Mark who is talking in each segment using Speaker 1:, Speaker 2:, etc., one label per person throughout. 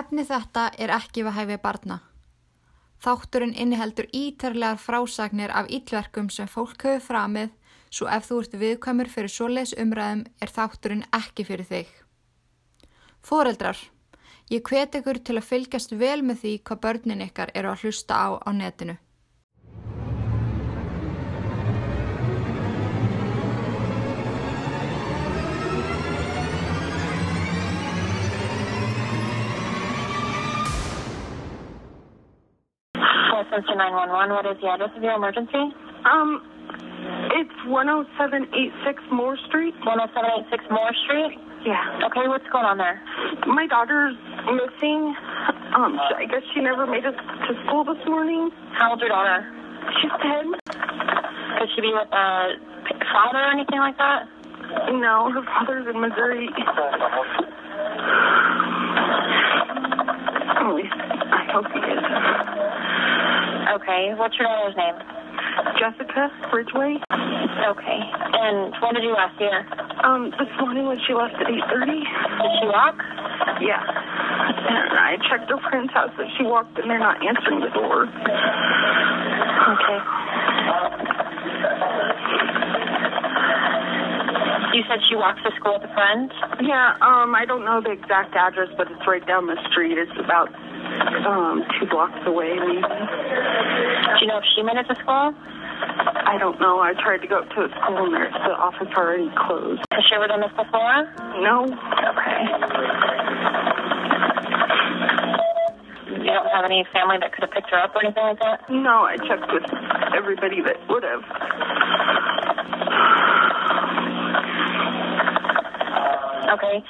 Speaker 1: Efni þetta er ekki við hæfið barna. Þátturinn inniheldur ítarlegar frásagnir af ítlverkum sem fólk hefur framið svo ef þú ert viðkvæmur fyrir svoleiðs umræðum er þátturinn ekki fyrir þig. Fóreldrar, ég hvet ykkur til að fylgjast vel með því hvað börnin ykkar eru að hlusta á á netinu.
Speaker 2: Center 911, what is the address of your emergency?
Speaker 3: Um, it's 10786 Moore Street.
Speaker 2: 10786 Moore Street?
Speaker 3: Yeah.
Speaker 2: Okay, what's going on there?
Speaker 3: My daughter's missing. Um, I guess she never made it to school this morning.
Speaker 2: How old's your daughter?
Speaker 3: She's 10.
Speaker 2: Could she be with a father or anything like that?
Speaker 3: No, her father's in Missouri. Least I hope he is.
Speaker 2: Okay, what's your daughter's name?
Speaker 3: Jessica Ridgeway.
Speaker 2: Okay, and when did you last see her?
Speaker 3: Um, this morning when she left at 8.30.
Speaker 2: Did she walk?
Speaker 3: Yeah. And I checked her friend's house that she walked and they're not answering the door.
Speaker 2: Okay. You said she walks to school with a friend?
Speaker 3: Yeah, um, I don't know the exact address, but it's right down the street. It's about um two blocks away, maybe.
Speaker 2: Do you know if she made it to school?
Speaker 3: I don't know. I tried to go up to the school and there's the office already closed.
Speaker 2: Has she ever done this before?
Speaker 3: No.
Speaker 2: Okay. You don't have any family that could have picked her up or anything like that?
Speaker 3: No, I checked with everybody that would have.
Speaker 2: Okay.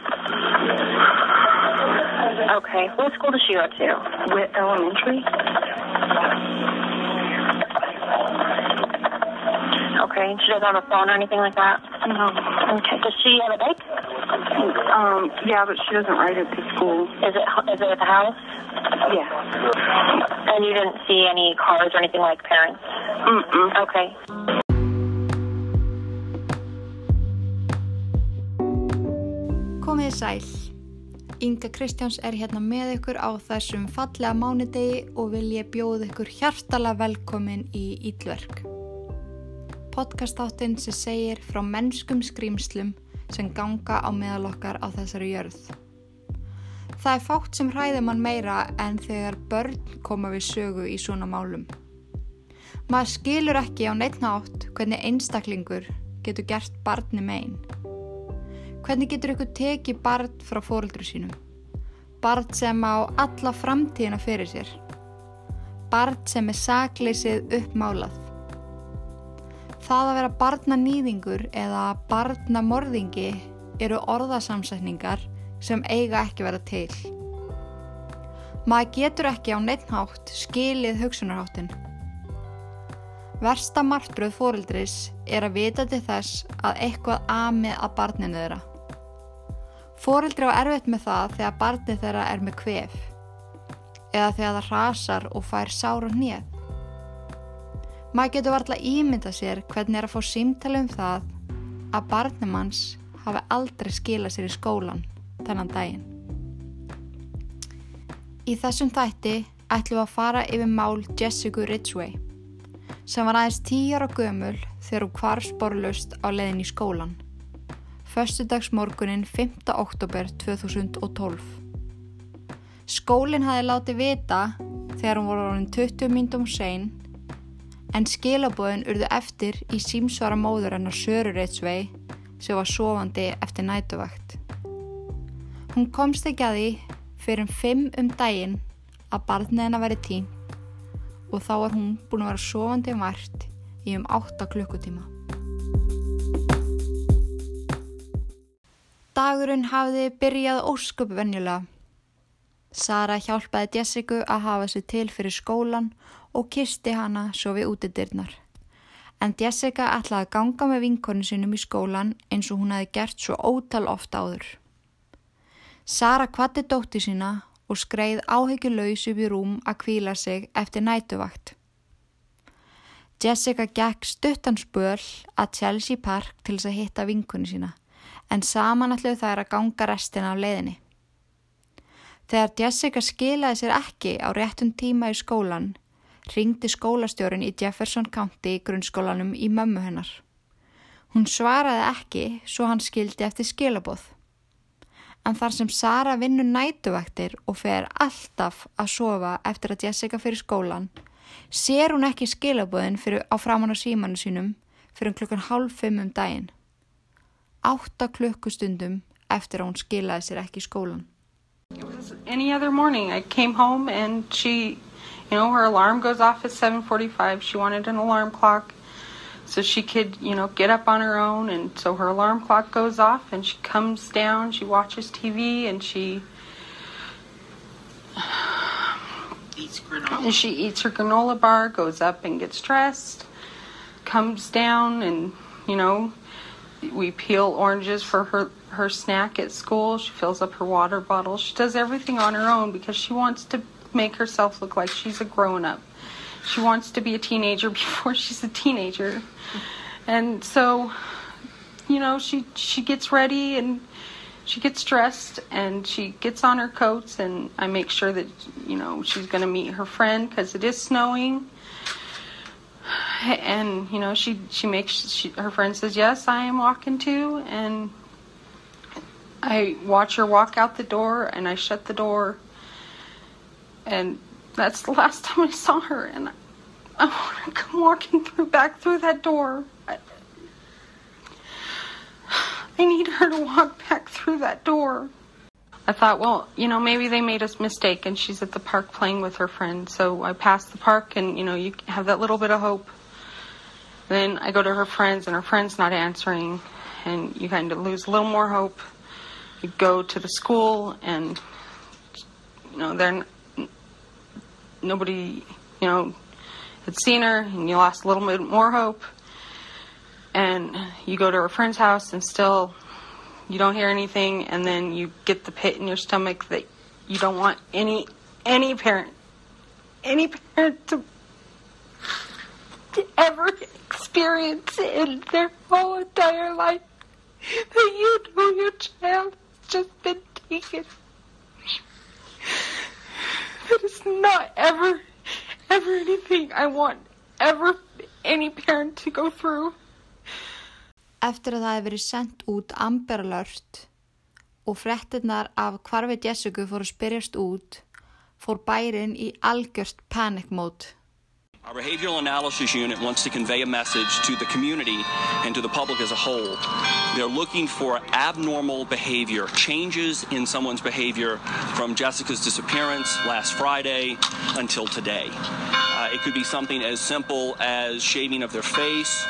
Speaker 2: Okay. What school does she go to?
Speaker 3: Witt Elementary.
Speaker 2: Okay. She doesn't have a phone or anything like that?
Speaker 3: No.
Speaker 2: Okay. Does she have a bike?
Speaker 3: Um, yeah, but she doesn't ride it to school.
Speaker 2: Is it is it at the house?
Speaker 3: Yeah.
Speaker 2: And you didn't see any cars or anything like parents?
Speaker 3: Mm-mm.
Speaker 2: Okay.
Speaker 1: Komiði sæl. Inga Kristjáns er hérna með ykkur á þessum fallega mánudegi og vil ég bjóða ykkur hjartalega velkomin í Ídverk. Podcastáttinn sem segir frá mennskum skrýmslum sem ganga á meðal okkar á þessari jörð. Það er fátt sem hræðir mann meira en þegar börn koma við sögu í svona málum. Maður skilur ekki á neitt nátt hvernig einstaklingur getur gert barni megin. Hvernig getur ykkur tekið barn frá fóruldru sínum? Barn sem á alla framtíðina fyrir sér. Barn sem er sakleysið uppmálað. Það að vera barnanýðingur eða barnamorðingi eru orðasamsetningar sem eiga ekki vera til. Maður getur ekki á neittnátt skilið hugsunarháttin. Versta martröð fóreldris er að vita til þess að eitthvað amið að barninu þeirra. Fóreldri á erfitt með það þegar barnið þeirra er með kvef eða þegar það rasar og fær sára hnið. Maður getur varla ímynda sér hvernig er að fá símtali um það að barnum hans hafi aldrei skilað sér í skólan þennan daginn. Í þessum þætti ætlum við að fara yfir mál Jessica Ridgway sem var aðeins tíjar og gömul þegar hún kvarf sporlust á leiðin í skólan. Föstudagsmorgunin 5. oktober 2012. Skólinn hafi látið vita þegar hún voru orðin 20 myndum sein en skilabóðin urðu eftir í símsvara móður hennar Söru Ridgway sem var sofandi eftir nætuvakt. Hún komst ekki að því fyrir um 5 um daginn að barnið hennar veri tímt og þá var hún búin að vera sofandi mært í um 8 klukkutíma. Dagurinn hafði byrjað ósköp venjulega. Sara hjálpaði Jessica að hafa sig til fyrir skólan og kisti hana svo við útidirnar. En Jessica ætlaði að ganga með vinkonu sinum í skólan eins og hún hefði gert svo ótal ofta áður. Sara kvatti dótti sína og skreið áhyggjulaus upp í rúm að kvíla sig eftir nætuvakt. Jessica gekk stuttanspöl að Chelsea Park til þess að hitta vinkunni sína en saman ætluðu þær að ganga restina af leiðinni. Þegar Jessica skilaði sér ekki á réttum tíma í skólan, ringdi skólastjórin í Jefferson County í grunnskólanum í mömmu hennar. Hún svaraði ekki svo hann skildi eftir skilaboð. En þar sem Sara vinnur nætuvaktir og fer alltaf að sofa eftir að Jessica fyrir skólan, sér hún ekki skilaboðin fyrir á framann á símanu sínum fyrir klukkan hálf fimm um daginn. Átta klukkustundum eftir að hún skilaði sér ekki í skólan.
Speaker 4: any other morning. I came home and she, you know, her alarm goes off at 7:45. She wanted an alarm clock so she could, you know, get up on her own and so her alarm clock goes off and she comes down, she watches TV and she
Speaker 5: Eats granola.
Speaker 4: and she eats her granola bar, goes up and gets dressed, comes down and, you know, we peel oranges for her her snack at school. She fills up her water bottle. She does everything on her own because she wants to make herself look like she's a grown up. She wants to be a teenager before she's a teenager. And so, you know, she she gets ready and she gets dressed and she gets on her coats and I make sure that you know she's going to meet her friend because it is snowing and you know she she makes she, her friend says yes I am walking too and I watch her walk out the door and I shut the door and that's the last time I saw her and I, I want to come walking through back through that door I, I need her to walk back through that door. I thought, well, you know, maybe they made a mistake and she's at the park playing with her friend. So I pass the park and, you know, you have that little bit of hope. Then I go to her friends and her friend's not answering and you kind of lose a little more hope. You go to the school and, you know, they're, nobody, you know, had seen her and you lost a little bit more hope and you go to her friend's house and still you don't hear anything and then you get the pit in your stomach that you don't want any any parent any parent to, to ever experience in their whole entire life. That you know your child has just been taken. That is not ever ever anything I want ever any parent to go through.
Speaker 1: Eftir að það hefði verið sendt út Amber Alert og frettinnar af hvarfi Jessica fóru spyrjast út, fór bærin í algjört panic mode.
Speaker 6: Our behavioral analysis unit wants to convey a message to the community and to the public as a whole. They're looking for abnormal behavior, changes in someone's behavior from Jessica's disappearance last Friday until today. Uh, it could be something as simple as shaving of their face,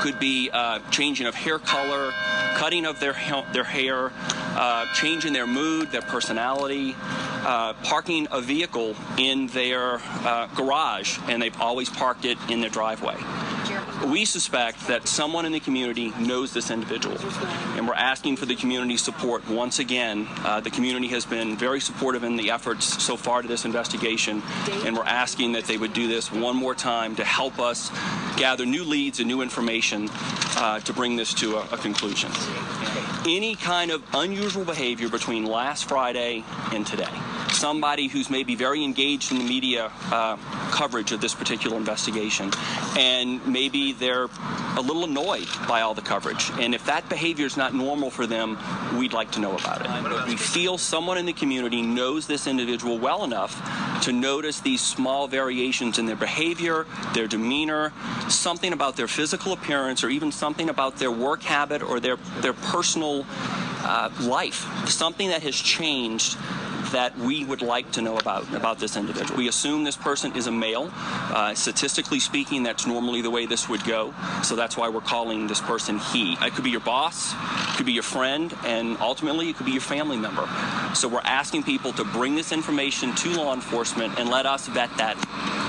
Speaker 6: could be uh, changing of hair color, cutting of their ha- their hair, uh, their mood, their personality, uh, parking a vehicle in their uh, garage, and they've always parked it in their driveway. We suspect that someone in the community knows this individual, and we're asking for the community support once again. Uh, the community has been very supportive in the efforts so far to this investigation, and we're asking that they would do this one more time to help us gather new leads and new information uh, to bring this to a, a conclusion. Any kind of unusual behavior between last Friday and today. Somebody who's maybe very engaged in the media uh, coverage of this particular investigation, and maybe they're a little annoyed by all the coverage. And if that behavior is not normal for them, we'd like to know about it. We feel someone in the community knows this individual well enough to notice these small variations in their behavior, their demeanor, something about their physical appearance, or even something about their work habit or their, their personal uh, life, something that has changed that we would like to know about about this individual. We assume this person is a male. Uh, statistically speaking, that's normally the way this would go. So that's why we're calling this person he. It could be your boss, it could be your friend, and ultimately it could be your family member. So we're asking people to bring this information to law enforcement and let us vet that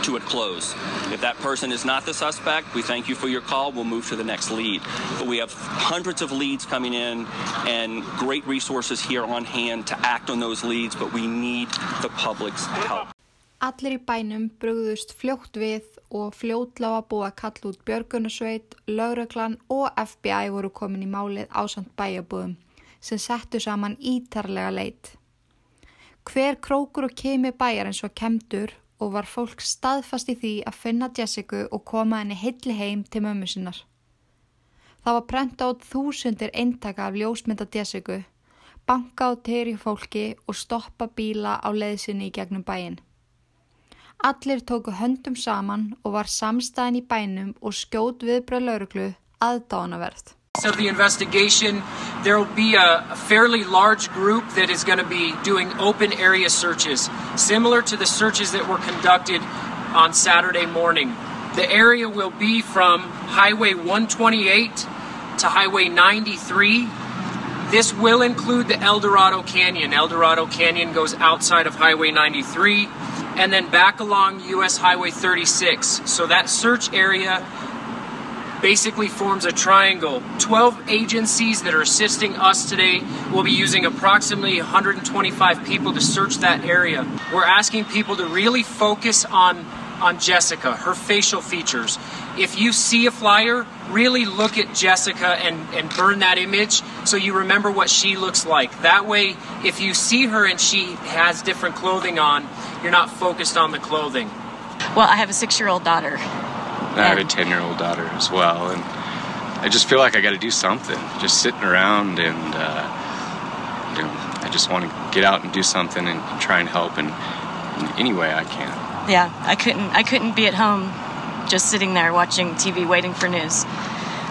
Speaker 6: to a close. If that person is not the suspect, we thank you for your call. We'll move to the next lead. But we have hundreds of leads coming in and great resources here on hand to act on those leads, but we need the public's help.
Speaker 1: Allir í bænum brugðust fljótt við og fljótláfa búið að kalla út Björgunarsveit, Lauruglan og FBI voru komin í málið ásand bæjabúðum sem settu saman ítarlega leit. Hver krókur og kemi bæjar eins og kemdur og var fólk staðfast í því að finna Jessica og koma henni heilli heim til mömmu sinnar. Það var prenta át þúsundir eintaka af ljósmynda Jessica, banka á teri fólki og stoppa bíla á leiðsynni í gegnum bæin. Allir tóku höndum saman og var samstæðin í bænum og skjót viðbröð lauruglu aðdánaverð.
Speaker 7: of the investigation, there will be a, a fairly large group that is going to be doing open area searches, similar to the searches that were conducted on Saturday morning. The area will be from Highway 128 to Highway 93. This will include the Eldorado Canyon. Eldorado Canyon goes outside of Highway 93 and then back along US Highway 36. So that search area basically forms a triangle. 12 agencies that are assisting us today will be using approximately 125 people to search that area. We're asking people to really focus on on Jessica, her facial features. If you see a flyer, really look at Jessica and, and burn that image so you remember what she looks like. That way, if you see her and she has different clothing on, you're not focused on the clothing.
Speaker 8: Well, I have a six year old daughter.
Speaker 9: I have a 10 year old daughter as well. And I just feel like I got to do something. Just sitting around and, uh, you know, I just want to get out and do something and, and try and help in, in any way I can.
Speaker 8: Yeah, I couldn't I couldn't be at home just sitting there watching TV waiting for news.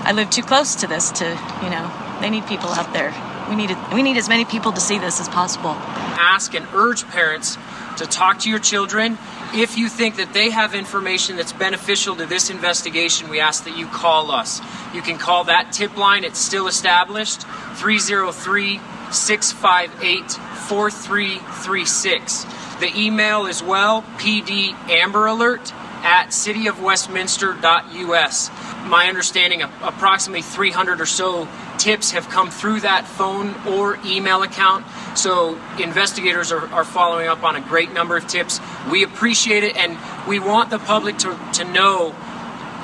Speaker 8: I live too close to this to, you know, they need people out there. We need we need as many people to see this as possible.
Speaker 7: Ask and urge parents to talk to your children. If you think that they have information that's beneficial to this investigation, we ask that you call us. You can call that tip line, it's still established 303 658 4336. The email as well, pdamberalert at cityofwestminster.us. My understanding, approximately 300 or so tips have come through that phone or email account. So investigators are, are, following up on a great number of tips. We appreciate it and we want the public to, to know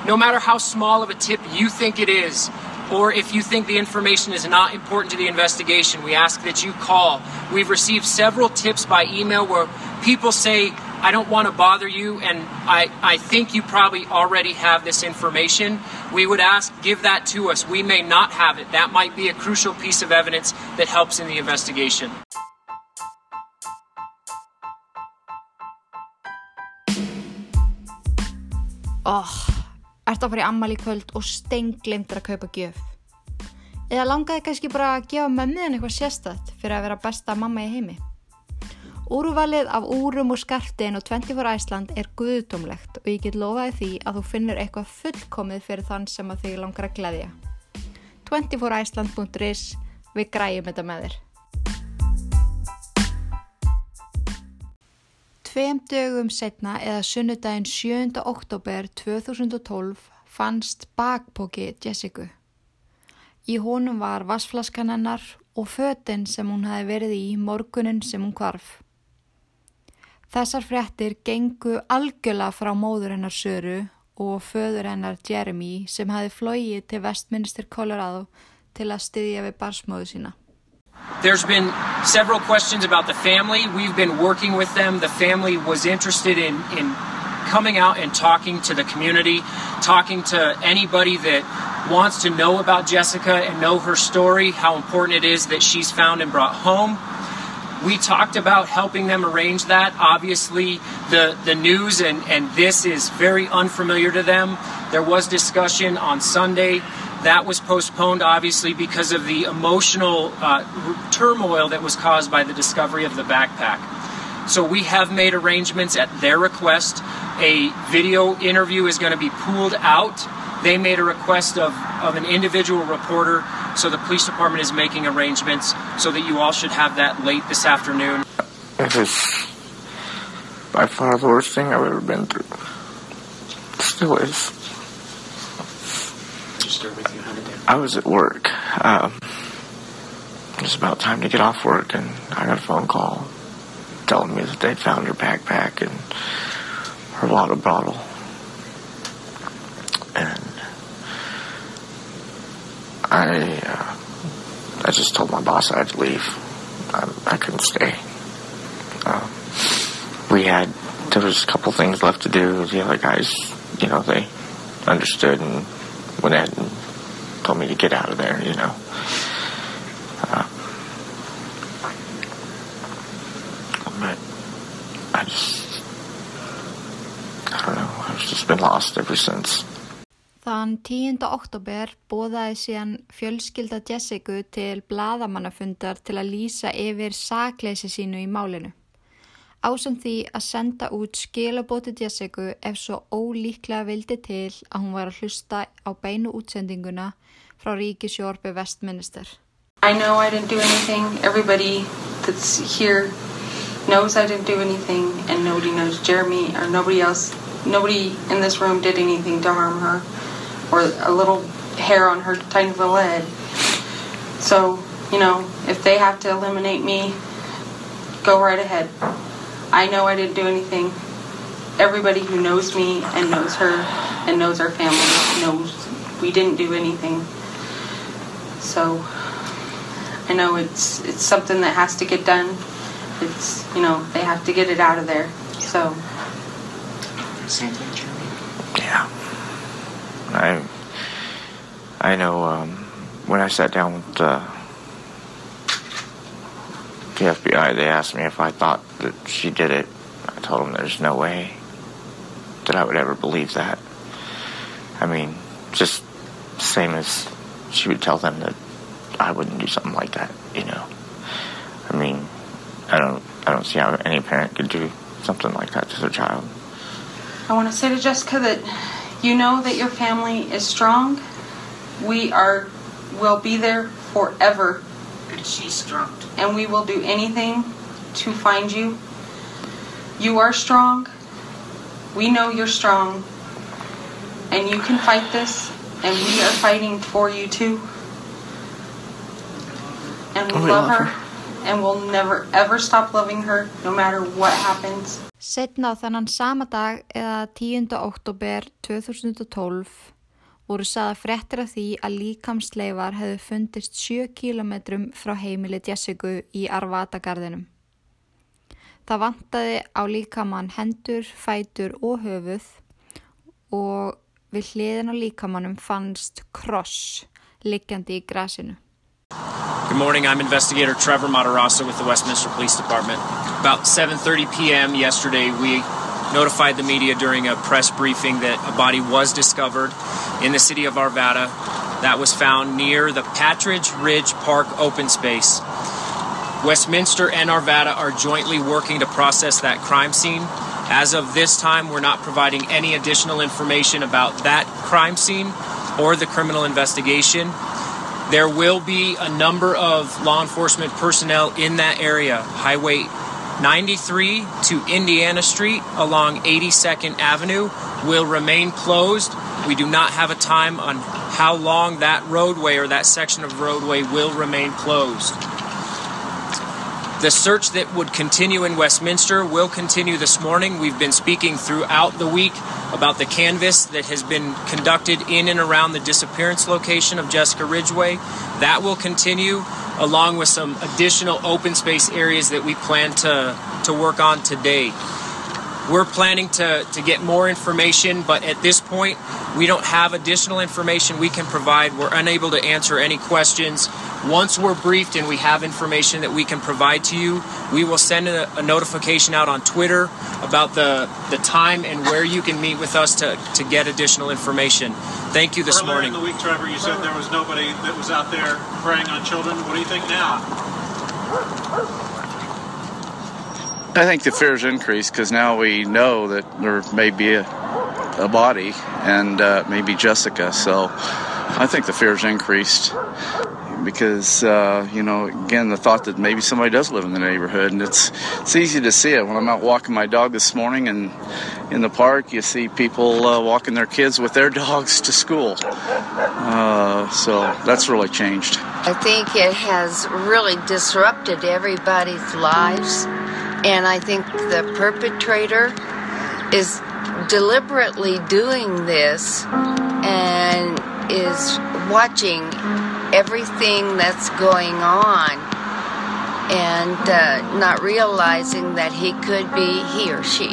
Speaker 7: no matter how small of a tip you think it is, or if you think the information is not important to the investigation, we ask that you call. We've received several tips by email where people say, I don't want to bother you, and I, I think you probably already have this information. We would ask, give that to us. We may not have it. That might be a crucial piece of evidence that helps in the investigation.
Speaker 1: Oh, ert að fara í ammal í kvöld og steinglimtir að kaupa gjöf. Eða langaði kannski bara að gefa mömmuðin eitthvað sérstætt fyrir að vera besta mamma í heimi. Úruvalið af úrum og skartin og 24 Æsland er guðdómlegt og ég get lofaði því að þú finnur eitthvað fullkomið fyrir þann sem að þig langar að gleyðja. 24island.is Við græjum þetta með þér. Tveim dögum setna eða sunnudaginn 7. oktober 2012 fannst bakpóki Jessica. Í honum var vassflaskan hennar og fötinn sem hún hafi verið í morgunin sem hún kvarf. Þessar fréttir gengu algjörlega frá móður hennar Söru og föður hennar Jeremy sem hafi flóið til Westminster, Colorado til að styðja við barsmóðu sína.
Speaker 7: There's been several questions about the family. We've been working with them. The family was interested in, in coming out and talking to the community, talking to anybody that wants to know about Jessica and know her story, how important it is that she's found and brought home. We talked about helping them arrange that. Obviously, the, the news and, and this is very unfamiliar to them. There was discussion on Sunday. That was postponed, obviously, because of the emotional uh, turmoil that was caused by the discovery of the backpack. So we have made arrangements at their request. A video interview is going to be pulled out. They made a request of, of an individual reporter, so the police department is making arrangements so that you all should have that late this afternoon.
Speaker 10: It is by far the worst thing I've ever been through. Still is. I was at work. Um, it was about time to get off work, and I got a phone call telling me that they'd found her backpack and her water bottle. And I, uh, I just told my boss I had to leave. I, I couldn't stay. we had, there was a couple things left to do. The other guys, you know, they understood and went ahead and told me to get out of there, you know. Uh, but I just, I don't know, I've just been lost ever since.
Speaker 1: Þann 10. oktober bóðaði síðan fjölskylda Jessica til bladamannafundar til að lýsa yfir sakleysi sínu í málinu. Ásam því að senda út skilabóti Jessica ef svo ólíklega vildi til að hún var að hlusta á beinu útsendinguna frá Ríkisjórfi Vestminister.
Speaker 4: I know I didn't do anything. Everybody that's here knows I didn't do anything, and nobody knows Jeremy or nobody else. Nobody in this room did anything to harm her, or a little hair on her tiny little head. So, you know, if they have to eliminate me, go right ahead. I know I didn't do anything. Everybody who knows me and knows her and knows our family knows we didn't do anything. So I know it's it's something that has to get done. It's you know they have to get it out of there. So
Speaker 5: Same thing, Jeremy.
Speaker 10: Yeah. I I know um, when I sat down with the, the FBI, they asked me if I thought that she did it. I told them there's no way that I would ever believe that. I mean, just same as she would tell them that I wouldn't do something like that, you know. I mean, I don't I don't see how any parent could do something like that to their child.
Speaker 4: I want to say to Jessica that you know that your family is strong. We are will be there forever,
Speaker 5: And she's strong.
Speaker 4: And we will do anything to find you. You are strong. We know you're strong, and you can fight this. And we are fighting for you too. And we
Speaker 10: Oh, we
Speaker 4: love
Speaker 10: love
Speaker 4: her,
Speaker 10: her.
Speaker 4: and we'll never ever stop loving her, no matter what happens.
Speaker 1: Setna á þennan sama dag eða 10. oktober 2012 voru saða fréttir af því að líkamsleifar hefðu fundist 7 kilometrum frá heimili Jessica í Arvata-garðinum. Það vantaði á líkamann hendur, fætur og höfuð og við hliðin á líkamannum fannst kross liggjandi í grasinu.
Speaker 7: Good morning. I'm investigator Trevor Matarazzo with the Westminster Police Department. About 7:30 p.m. yesterday, we notified the media during a press briefing that a body was discovered in the city of Arvada that was found near the Patridge Ridge Park open space. Westminster and Arvada are jointly working to process that crime scene. As of this time, we're not providing any additional information about that crime scene or the criminal investigation. There will be a number of law enforcement personnel in that area. Highway 93 to Indiana Street along 82nd Avenue will remain closed. We do not have a time on how long that roadway or that section of roadway will remain closed. The search that would continue in Westminster will continue this morning. We've been speaking throughout the week about the canvas that has been conducted in and around the disappearance location of Jessica Ridgeway. That will continue along with some additional open space areas that we plan to, to work on today. We're planning to, to get more information, but at this point, we don't have additional information we can provide. We're unable to answer any questions. Once we're briefed and we have information that we can provide to you, we will send a, a notification out on Twitter about the, the time and where you can meet with us to, to get additional information. Thank you this
Speaker 11: Earlier
Speaker 7: morning.
Speaker 11: in the week, Trevor, you said there was nobody that was out there preying on children. What do you think now?
Speaker 12: I think the fears increased because now we know that there may be a, a body and uh, maybe Jessica. So I think the fears increased because uh, you know again the thought that maybe somebody does live in the neighborhood and it's it's easy to see it when I'm out walking my dog this morning and in the park you see people uh, walking their kids with their dogs to school. Uh, so that's really changed.
Speaker 13: I think it has really disrupted everybody's lives, and I think the perpetrator is deliberately doing this and is watching everything that's going on and uh, not realizing that he could be, he or she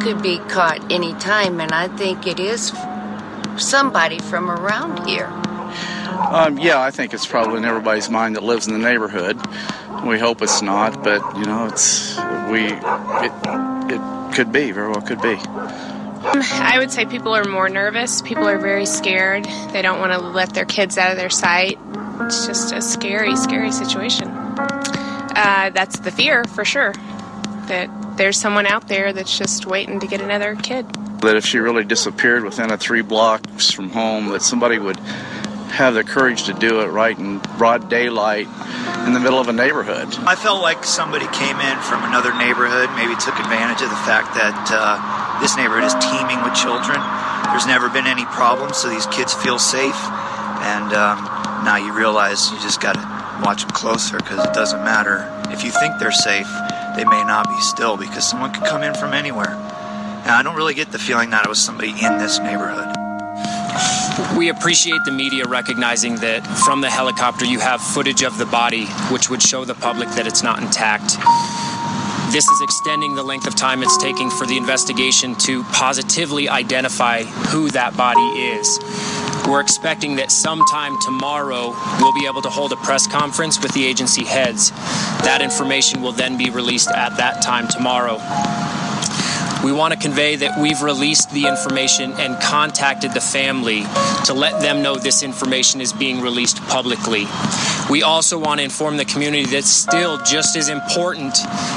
Speaker 13: could be caught anytime. And I think it is somebody from around here.
Speaker 12: Um, yeah, I think it's probably in everybody's mind that lives in the neighborhood. We hope it's not, but you know, it's we it it could be very well could be.
Speaker 14: I would say people are more nervous. People are very scared. They don't want to let their kids out of their sight. It's just a scary, scary situation. Uh, that's the fear for sure. That there's someone out there that's just waiting to get another kid.
Speaker 12: That if she really disappeared within a three blocks from home, that somebody would have the courage to do it right in broad daylight in the middle of a neighborhood.
Speaker 15: I felt like somebody came in from another neighborhood, maybe took advantage of the fact that uh, this neighborhood is teeming with children. There's never been any problems, so these kids feel safe. And um, now you realize you just got to watch them closer because it doesn't matter. If you think they're safe, they may not be still because someone could come in from anywhere. And I don't really get the feeling that it was somebody in this neighborhood.
Speaker 7: We appreciate the media recognizing that from the helicopter you have footage of the body, which would show the public that it's not intact. This is extending the length of time it's taking for the investigation to positively identify who that body is. We're expecting that sometime tomorrow we'll be able to hold a press conference with the agency heads. That information will then be released at that time tomorrow. We want to convey that we've released the information and contacted the family to let them know this information is being released publicly. We also want to inform the community that it's still just as important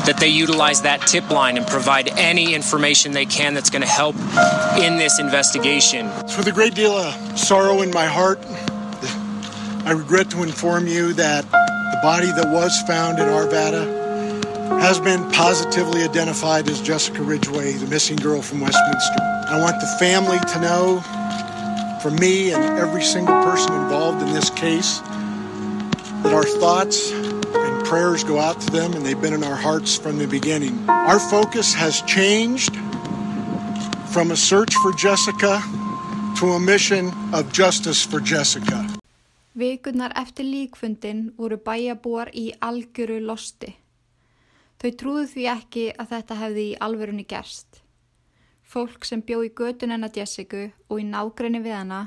Speaker 7: that they utilize that tip line and provide any information they can that's going to help in this investigation.
Speaker 16: It's with a great deal of sorrow in my heart. I regret to inform you that the body that was found in Arvada has been positively identified as Jessica Ridgeway, the missing girl from Westminster. I want the family to know from me and every single person involved in this case that our thoughts and prayers go out to them and they've been in our hearts from the beginning. Our focus has changed from a search for Jessica to a mission of justice for Jessica.
Speaker 1: Vikurnar eftir líkfundin voru bæjabúar í algjöru losti. Þau trúðu því ekki að þetta hefði í alverunni gerst. Fólk sem bjó í götun hennar Jessica og í nágrinni við hana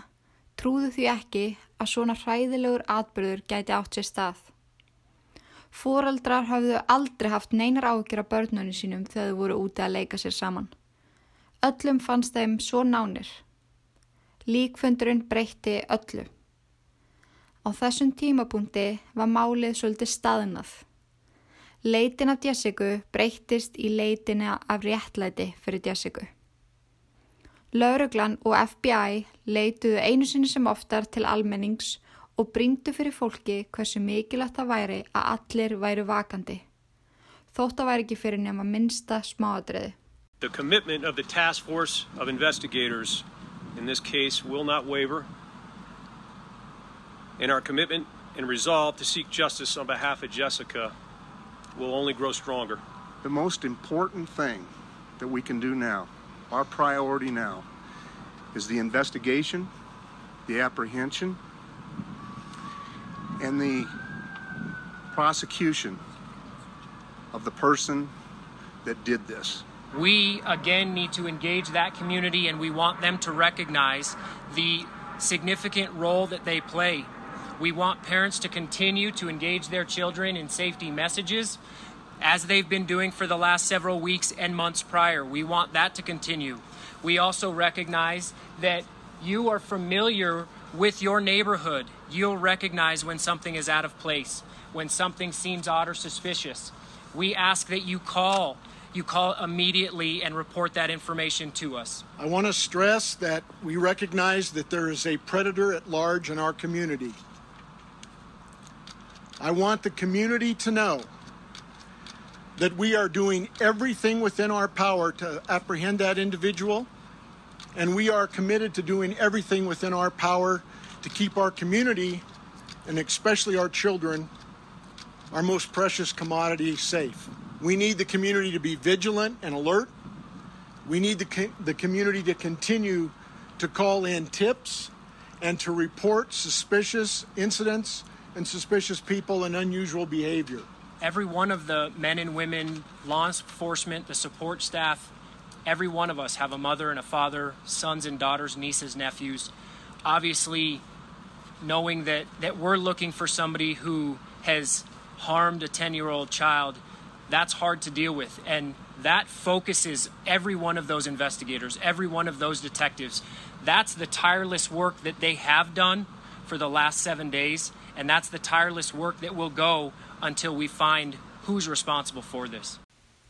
Speaker 1: trúðu því ekki að svona hræðilegur atbyrður gæti átt sér stað. Fóraldrar hafðu aldrei haft neinar ágjör af börnunni sínum þegar þau voru úti að leika sér saman. Öllum fannst þeim svo nánir. Líkfundurinn breytti öllu. Á þessum tímapunkti var málið svolítið staðnað. Leitin af Jessica breyttist í leitina af réttlæti fyrir Jessica. Lauruglan og FBI leituðu einu sinni sem oftar til almennings og bringdu fyrir fólki hversu mikilvægt það væri að allir væru vakandi. Þótt að væri ekki fyrir nema minnsta smáadriði.
Speaker 11: The commitment of the task force of investigators in this case will not waver. And our commitment and resolve to seek justice on behalf of Jessica will only grow stronger.
Speaker 16: The most important thing that we can do now, our priority now, is the investigation, the apprehension, and the prosecution of the person that did this.
Speaker 7: We again need to engage that community and we want them to recognize the significant role that they play. We want parents to continue to engage their children in safety messages as they've been doing for the last several weeks and months prior. We want that to continue. We also recognize that you are familiar with your neighborhood. You'll recognize when something is out of place, when something seems odd or suspicious. We ask that you call. You call immediately and report that information to us.
Speaker 16: I want to stress that we recognize that there is a predator at large in our community. I want the community to know that we are doing everything within our power to apprehend that individual, and we are committed to doing everything within our power to keep our community, and especially our children, our most precious commodity, safe. We need the community to be vigilant and alert. We need the, co- the community to continue to call in tips and to report suspicious incidents and suspicious people and unusual behavior.
Speaker 7: every one of the men and women, law enforcement, the support staff, every one of us have a mother and a father, sons and daughters, nieces, nephews. Obviously, knowing that, that we're looking for somebody who has harmed a 10 year old child, that's hard to deal with. And that focuses every one of those investigators, every one of those detectives. That's the tireless work that they have done for the last seven days, and that's the tireless work that will go until we find who's responsible for this.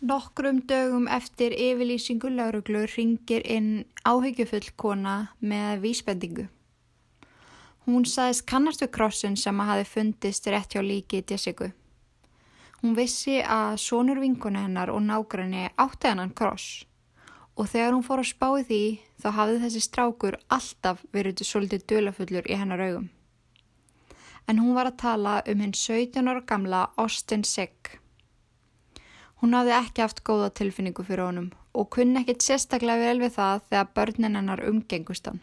Speaker 1: Nokkrum dögum eftir yfirlýsingu lauruglu ringir inn áhyggjufull kona með vísbendingu. Hún sagðist kannast við krossin sem að hafi fundist rétt hjá líki Jessica. Hún vissi að sonur vinkona hennar og nágræni átti hennan kross og þegar hún fór að spáði því þá hafði þessi strákur alltaf verið svolítið dölafullur í hennar augum. En hún var að tala um hinn 17 ára gamla Austin Sigg. Hún hafði ekki haft góða tilfinningu fyrir honum og kunni ekkit sérstaklega vel við það þegar börnin hennar umgengust hann.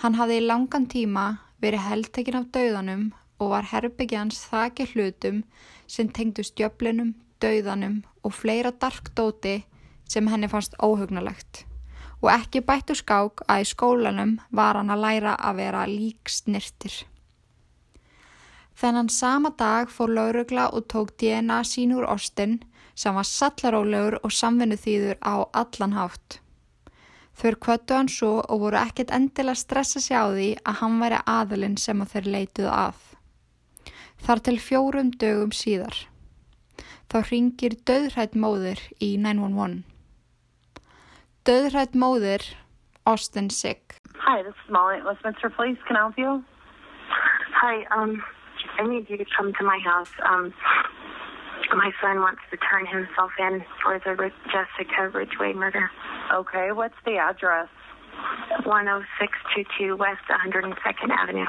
Speaker 1: Hann hafði í langan tíma verið heldtekinn af dauðanum og var herbyggjans þakir hlutum sem tengdu stjöflinum, dauðanum og fleira darkdóti sem henni fannst óhugnalegt. Og ekki bættu skák að í skólanum var hann að læra að vera lík snirtir. Þennan sama dag fór laurugla og tók DNA sín úr Austin sem var sallarólegur og samvinnu þýður á allan hátt. Þau kvöttu hann svo og voru ekkert endilega stressa sig á því að hann væri aðalinn sem þeir leituðu að. Þar til fjórum dögum síðar. Þá ringir döðrætt móðir í 911. Döðrætt móðir, Austin Sick.
Speaker 3: Hi, this is Molly at Westminster Police. Can I help you? Hi, um, I need you to come to my house. Um, my son wants to turn himself in for the Jessica Ridgeway murder.
Speaker 17: Okay, what's the address?
Speaker 3: 10622 West 102nd Avenue.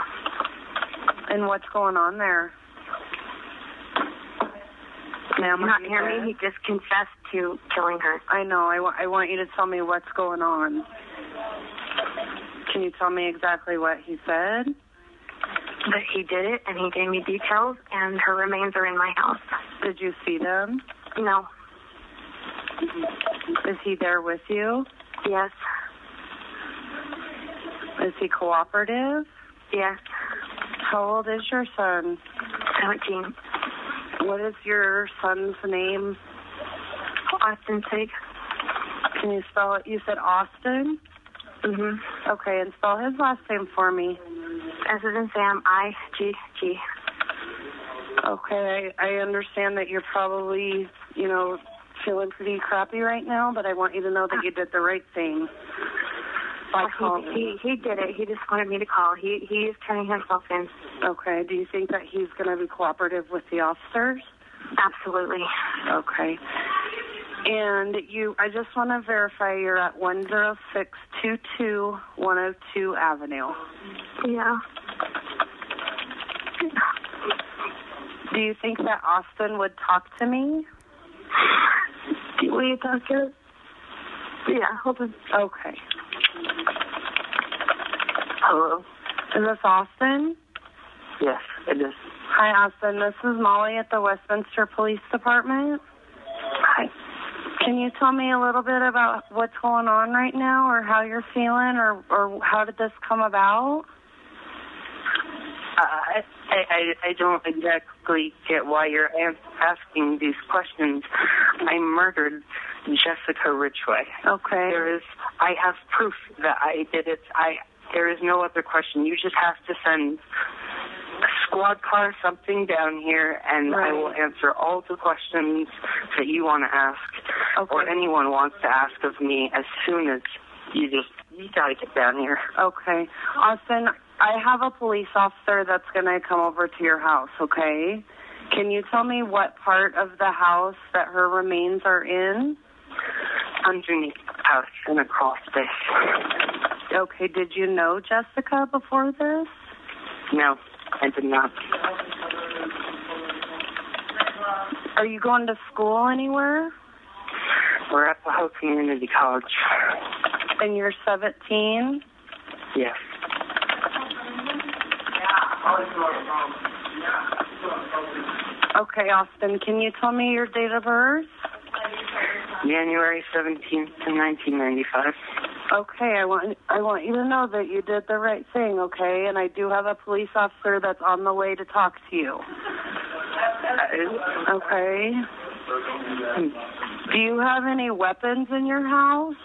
Speaker 17: And what's going on there?
Speaker 3: Ma'am, not hear me. He just confessed to killing her.
Speaker 17: I know. I, wa- I want you to tell me what's going on. Can you tell me exactly what he said?
Speaker 3: But he did it, and he gave me details, and her remains are in my house.
Speaker 17: Did you see them?
Speaker 3: No.
Speaker 17: Is he there with you?
Speaker 3: Yes.
Speaker 17: Is he cooperative?
Speaker 3: Yes.
Speaker 17: How old is your son?
Speaker 3: 17.
Speaker 17: What is your son's name?
Speaker 3: Austin Sigg.
Speaker 17: Can you spell it? You said Austin?
Speaker 3: Mhm.
Speaker 17: Okay, and spell his last name for me.
Speaker 3: S is in Sam. I G G.
Speaker 17: Okay, I, I understand that you're probably, you know, feeling pretty crappy right now, but I want you to know that you did the right thing by
Speaker 3: he, he he did it. He just wanted me to call. He he is turning himself in.
Speaker 17: Okay, do you think that he's going to be cooperative with the officers?
Speaker 3: Absolutely.
Speaker 17: Okay. And you, I just want to verify you're at 10622 102 Avenue.
Speaker 3: Yeah.
Speaker 17: Do you think that Austin would talk to me?
Speaker 3: Will you talk to? him? Yeah. Hold on.
Speaker 17: Okay.
Speaker 3: Hello.
Speaker 17: Is this Austin?
Speaker 3: Yes, it is.
Speaker 17: Hi, Austin. This is Molly at the Westminster Police Department. Can you tell me a little bit about what's going on right now, or how you're feeling, or or how did this come about?
Speaker 18: Uh, I, I, I don't exactly get why you're asking these questions. I murdered Jessica Ridgeway.
Speaker 17: Okay.
Speaker 18: There is, I have proof that I did it. I, there is no other question. You just have to send a squad car, something down here, and I will answer all the questions that you want to ask, or anyone wants to ask of me as soon as you just, you gotta get down here.
Speaker 17: Okay. Austin, I have a police officer that's going to come over to your house, okay? Can you tell me what part of the house that her remains are in?
Speaker 18: Underneath the house and across this.
Speaker 17: Okay, did you know Jessica before this?
Speaker 18: No, I did not.
Speaker 17: Are you going to school anywhere?
Speaker 18: We're at the Hope Community College.
Speaker 17: And you're 17?
Speaker 18: Yes.
Speaker 17: Okay, Austin, can you tell me your date of birth?
Speaker 18: January 17th, 1995.
Speaker 17: Okay, I want I want you to know that you did the right thing, okay? And I do have a police officer that's on the way to talk to you. Okay. Do you have any weapons in your house?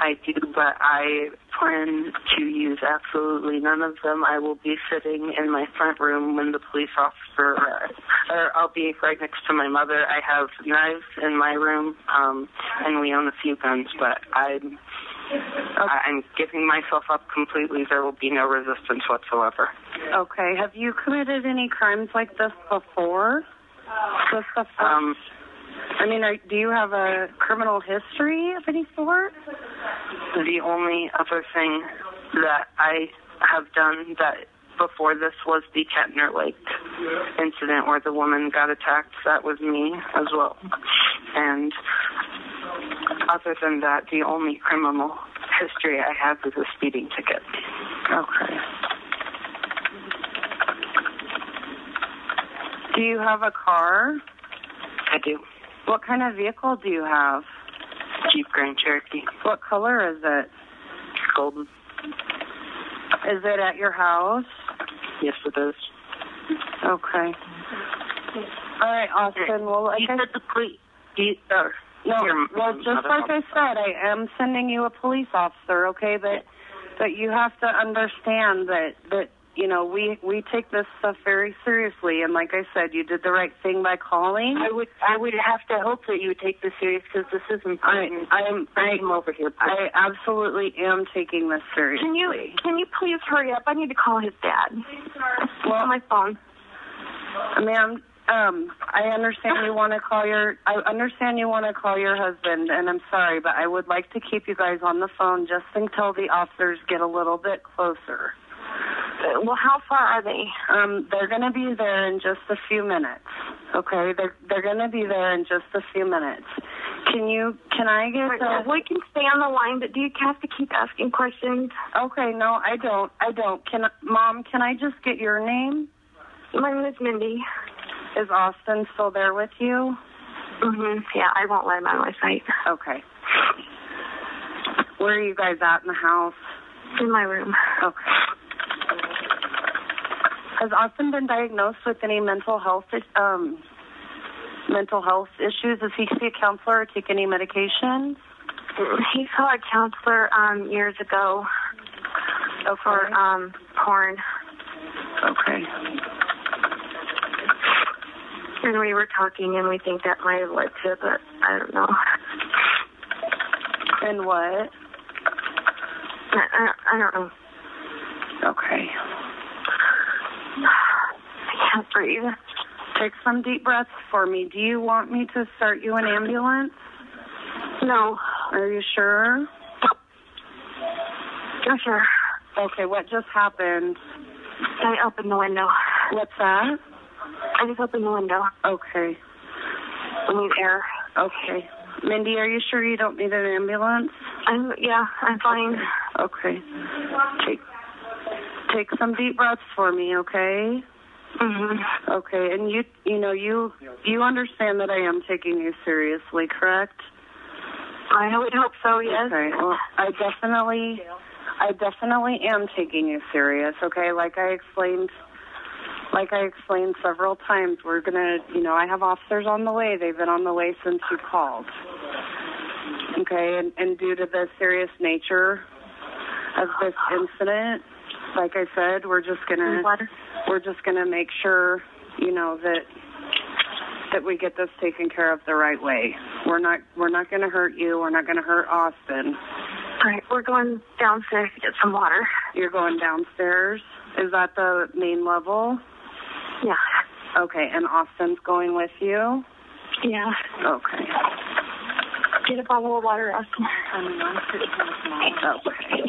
Speaker 18: I do, but I plan to use absolutely none of them. I will be sitting in my front room when the police officer arrives. Or I'll be right next to my mother. I have knives in my room, um, and we own a few guns, but I'm I'm giving myself up completely. There will be no resistance whatsoever.
Speaker 17: Okay. Have you committed any crimes like this before? This the first-
Speaker 18: Um,
Speaker 17: I mean, are, do you have a criminal history of any sort?
Speaker 18: The only other thing that I have done that before this was the Ketner Lake incident where the woman got attacked. That was me as well. And other than that, the only criminal history I have is a speeding ticket.
Speaker 17: Okay. Do you have a car?
Speaker 18: I do.
Speaker 17: What kind of vehicle do you have?
Speaker 18: Jeep Grand Cherokee.
Speaker 17: What color is it?
Speaker 18: Golden.
Speaker 17: Is it at your house?
Speaker 18: Yes, it is.
Speaker 17: Okay. All right, Austin. Well, like
Speaker 18: you
Speaker 17: I
Speaker 18: said the police. You, uh,
Speaker 17: No, well, just like I said, I am sending you a police officer, okay? But but you have to understand that that you know we we take this stuff very seriously, and like I said, you did the right thing by calling.
Speaker 18: I would I would have to hope that you would take this serious because this is important.
Speaker 17: I I'm I
Speaker 18: am over here.
Speaker 17: I absolutely am taking this seriously.
Speaker 19: Can you can you please hurry up? I need to call his dad.
Speaker 17: Well,
Speaker 19: on my phone.
Speaker 17: Ma'am, um, I understand you want to call your. I understand you want to call your husband, and I'm sorry, but I would like to keep you guys on the phone just until the officers get a little bit closer.
Speaker 19: Well, how far are they?
Speaker 17: Um, they're going to be there in just a few minutes. Okay, they're they're going to be there in just a few minutes. Can you? Can I get?
Speaker 19: Uh,
Speaker 17: A,
Speaker 19: we can stay on the line, but do you have to keep asking questions?
Speaker 17: okay, no, I don't. I don't. Can mom? Can I just get your name?
Speaker 19: My name is Mindy.
Speaker 17: Is Austin still there with you?
Speaker 19: Mhm. Yeah, I won't let him out of my sight.
Speaker 17: Okay. Where are you guys at in the house?
Speaker 19: In my room.
Speaker 17: Okay. Has Austin been diagnosed with any mental health um mental health issues? Does he see a counselor or take any medications?
Speaker 19: He saw a counselor um years ago for um porn.
Speaker 17: Okay.
Speaker 19: And we were talking, and we think that might have led to it, but I don't know.
Speaker 17: And what?
Speaker 19: I, I, I don't know.
Speaker 17: Okay.
Speaker 19: I can't breathe.
Speaker 17: Take some deep breaths for me. Do you want me to start you an ambulance?
Speaker 19: No.
Speaker 17: Are you sure?
Speaker 19: I'm sure.
Speaker 17: Okay, what just happened?
Speaker 19: I opened the window.
Speaker 17: What's that?
Speaker 19: I just opened the window.
Speaker 17: Okay.
Speaker 19: I need air.
Speaker 17: Okay. Mindy, are you sure you don't need an ambulance?
Speaker 19: I'm yeah, I'm fine.
Speaker 17: Okay. Take take some deep breaths for me, okay?
Speaker 19: Mm-hmm.
Speaker 17: Okay, and you you know you you understand that I am taking you seriously, correct?
Speaker 19: I would hope so. Yes.
Speaker 17: Okay. Well, I definitely I definitely am taking you serious, okay? Like I explained like I explained several times, we're gonna you know, I have officers on the way. They've been on the way since you called. Okay, and, and due to the serious nature of this incident, like I said, we're just gonna we're just gonna make sure, you know, that that we get this taken care of the right way. We're not we're not gonna hurt you, we're not gonna hurt Austin.
Speaker 19: All right, we're going downstairs to get some water.
Speaker 17: You're going downstairs. Is that the main level?
Speaker 19: Yeah.
Speaker 17: Okay, and Austin's going with you?
Speaker 19: Yeah.
Speaker 17: Okay.
Speaker 19: Get a bottle of water, Austin.
Speaker 17: Okay.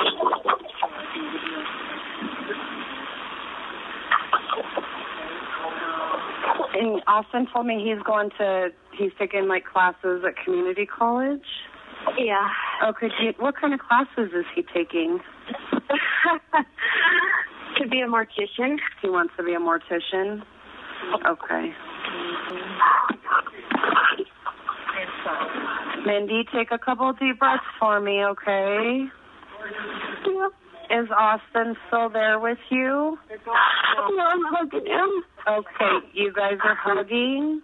Speaker 17: And Austin told me he's going to he's taking like classes at community college.
Speaker 19: Yeah.
Speaker 17: Okay. What kind of classes is he taking?
Speaker 19: to be a mortician.
Speaker 17: He wants to be a mortician. Okay. Mindy, take a couple deep breaths for me, okay? Is Austin still there with you?
Speaker 19: Yeah, I'm hugging him.
Speaker 17: Okay, you guys are hugging.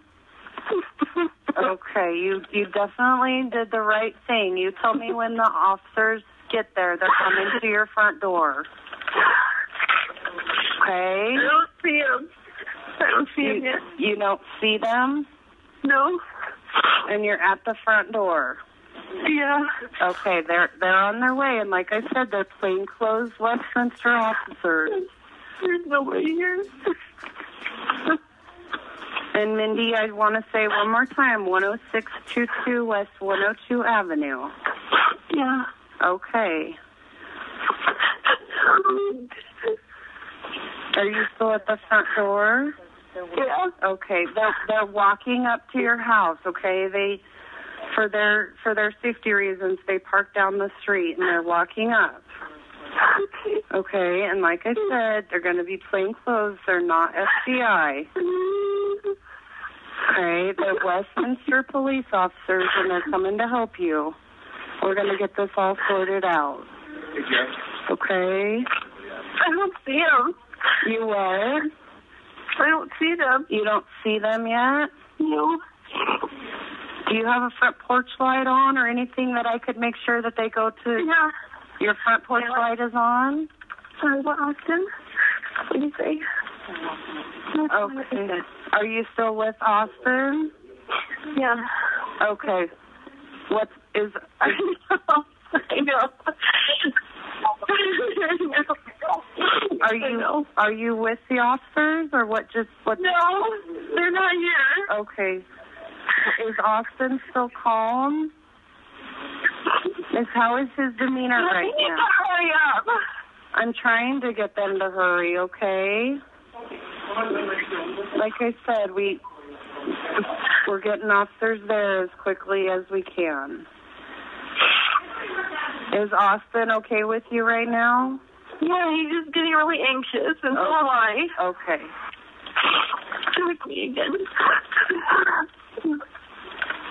Speaker 17: Okay, you you definitely did the right thing. You tell me when the officers get there. They're coming to your front door. Okay.
Speaker 19: I don't see them. I don't see
Speaker 17: You,
Speaker 19: yet.
Speaker 17: you don't see them?
Speaker 19: No.
Speaker 17: And you're at the front door.
Speaker 19: Yeah.
Speaker 17: Okay, they're they're on their way, and like I said, they're plainclothes Westminster officers.
Speaker 19: There's nobody here.
Speaker 17: And Mindy, I want to say one more time, 10622 West 102 Avenue.
Speaker 19: Yeah.
Speaker 17: Okay. Are you still at the front door?
Speaker 19: Yeah.
Speaker 17: Okay, they're they're walking up to your house. Okay, they for their for their safety reasons they park down the street and they're walking up. Okay, and like I said, they're going to be plain clothes. They're not FBI. Okay, they're Westminster police officers and they're coming to help you. We're going to get this all sorted out. Okay.
Speaker 19: I don't see him.
Speaker 17: You what?
Speaker 19: I don't see them.
Speaker 17: You don't see them yet?
Speaker 19: No.
Speaker 17: Do you have a front porch light on or anything that I could make sure that they go to?
Speaker 19: Yeah.
Speaker 17: Your front porch light is on?
Speaker 19: Sorry, what, Austin? What did you say?
Speaker 17: Okay. Are you still with Austin?
Speaker 19: Yeah.
Speaker 17: Okay. What is?
Speaker 19: I know. I know.
Speaker 17: Are you are you with the officers or what? Just what?
Speaker 19: No, they're not here.
Speaker 17: Okay. Is Austin still calm? Is how is his demeanor
Speaker 19: You
Speaker 17: right
Speaker 19: need
Speaker 17: now?
Speaker 19: to hurry up.
Speaker 17: I'm trying to get them to hurry. Okay. Like I said, we we're getting officers there as quickly as we can. Is Austin okay with you right now?
Speaker 19: Yeah, he's just getting really anxious, and so am I.
Speaker 17: Okay.
Speaker 19: With me again.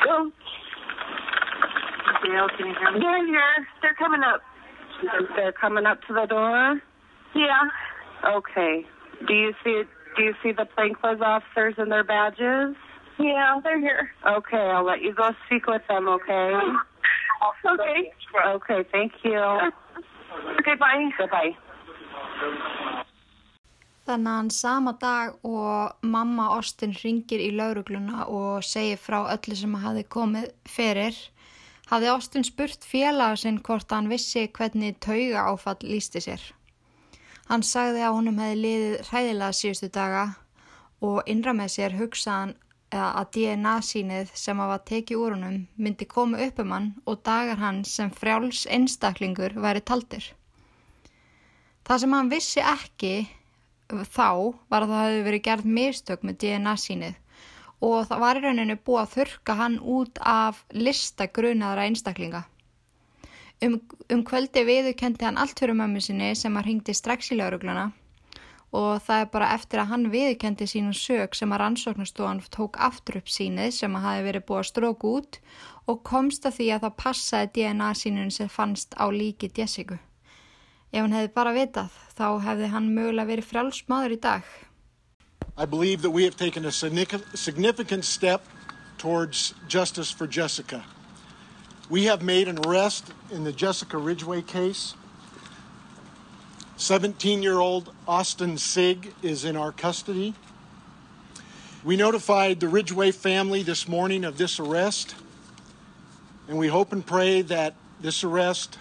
Speaker 19: Go.
Speaker 17: Gail, can you hear me?
Speaker 19: They're here. They're coming up.
Speaker 17: They're coming up to the door.
Speaker 19: Yeah.
Speaker 17: Okay. Do you see do you see the plainclothes officers and their badges?
Speaker 19: Yeah, they're here.
Speaker 17: Okay, I'll let you go speak with them, okay?
Speaker 19: Okay.
Speaker 17: Okay, thank you.
Speaker 19: Okay, bye.
Speaker 17: Goodbye.
Speaker 1: Þannig sama dag og mamma Austin ringir í laurugluna og segir frá öllu sem hafi komið fyrir, hafði Austin spurt félaga sinn hvort hann vissi hvernig tauga áfall lísti sér. Hann sagði að honum hefði liðið hræðilega síðustu daga og innra með sér hugsaðan að DNA sínið sem að var tekið úr honum myndi koma upp um hann og dagar hann sem frjáls einstaklingur væri taldir. Það sem hann vissi ekki þá var að það hefði verið gerð mistök með DNA sínið og það var í rauninu búið að þurka hann út af lista grunaðra einstaklinga. Um, um kvöldi viðurkendi hann allt fyrir mömmu sinni sem að ringdi strax í laurugluna og það er bara eftir að hann viðurkendi sínum sög sem að rannsóknastofan tók aftur upp sínið sem að hafi verið búið að stróku út og komst að því að það passaði DNA sínun sem fannst á líki Jessica. Ef hann hefði bara vitað, þá hefði hann mögulega verið frjálsmaður í dag.
Speaker 16: I believe that we have taken a significant step towards justice for Jessica. We have made an arrest in the Jessica Ridgway case. 17 year old Austin Sigg is in our custody. We notified the Ridgeway family this morning of this arrest, and we hope and pray that this arrest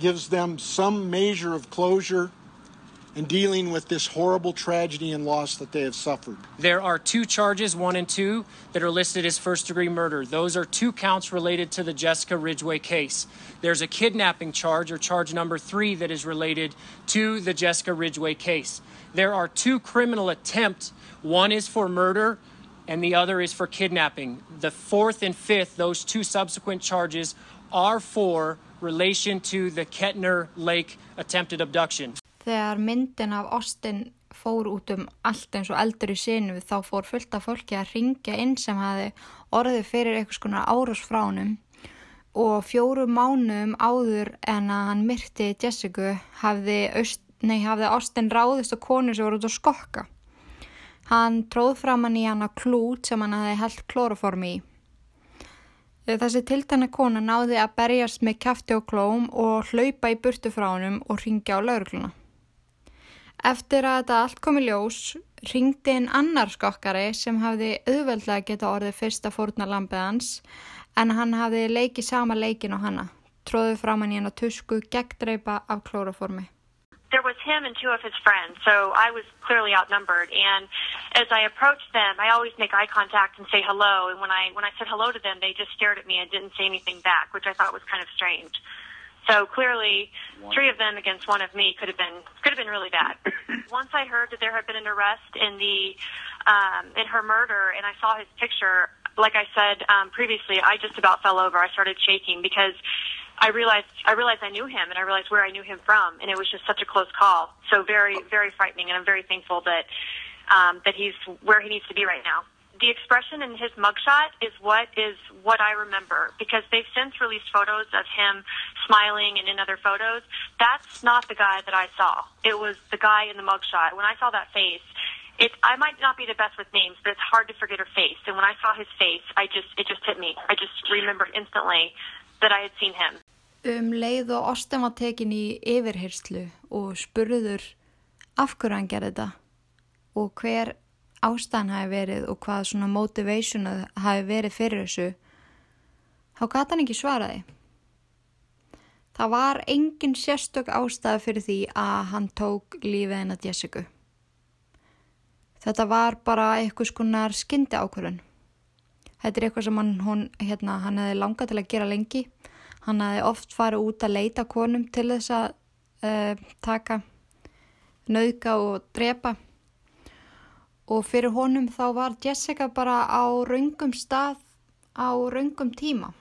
Speaker 16: gives them some measure of closure in dealing with this horrible tragedy and loss that they have suffered.
Speaker 7: There are two charges, one and two, that are listed as first degree murder. Those are two counts related to the Jessica Ridgeway case. There's a kidnapping charge, or charge number three, that is related to the Jessica Ridgeway case. There are two criminal attempts. One is for murder, and the other is for kidnapping. The fourth and fifth, those two subsequent charges, are for relation to the Ketner Lake attempted abduction.
Speaker 1: Þegar myndin af Austin fór út um allt eins og eldur í sinu þá fór fullt af fólki að ringja inn sem hafi orðið fyrir eitthvað skona árás frá honum og fjóru mánuðum áður en að hann myrti Jessica hafði, hafði Austin ráðist og konu sem voru út á skokka. Hann tróð fram hann í hann að klút sem hann hafði held klóraformi í. Þessi tiltæna kona náði að berjast með kæfti og klóm og hlaupa í burtu frá hannum og ringja á laurugluna. Eftir að þetta allt komi ljós, ringdi einn annar skokkari sem hafði auðveldlega geta orðið fyrsta fórna lampið hans en hann hafði leikið sama leikin og hanna, tróðið fram hann í hann að tusku gegndreipa af klóraformi.
Speaker 20: there was him and two of his friends, so I was clearly outnumbered. And as I approached them, I always make eye contact and say hello. And when I when I said hello to them, they just stared at me and didn't say anything back, which I thought was kind of strange. So clearly, three of them against one of me could have been could have been really bad. Once I heard that there had been an arrest in the um, in her murder, and I saw his picture. Like I said um, previously, I just about fell over. I started shaking because I realized I realized I knew him and I realized where I knew him from, and it was just such a close call. So very very frightening, and I'm very thankful that um, that he's where he needs to be right now. The expression in his mugshot is what is what I remember because they've since released photos of him smiling and in other photos. That's not the guy that I saw. It was the guy in the mugshot. When I saw that face, it I might not be the best with names, but it's hard to forget her face. And when I saw his face, I just it just hit me. I just remembered instantly that I had seen him.
Speaker 1: Um leið og Austin var tekin í yfirherslu og spurður af hverju hann gerði þetta og hver ástæðan hafi verið og hvað svona motivation hafi verið fyrir þessu, þá gata hann ekki svaraði. Það var engin sérstök ástæði fyrir því að hann tók lífið henn að Jessica. Þetta var bara eitthvað skonar skyndi ákvörðun. Þetta er eitthvað sem hann, hún, hérna, hann hefði langað til að gera lengi. Hann hefði oft farið út að leita konum til þess að uh, taka, nauðga og drepa. Og fyrir honum þá var Jessica bara á raungum stað á raungum tíma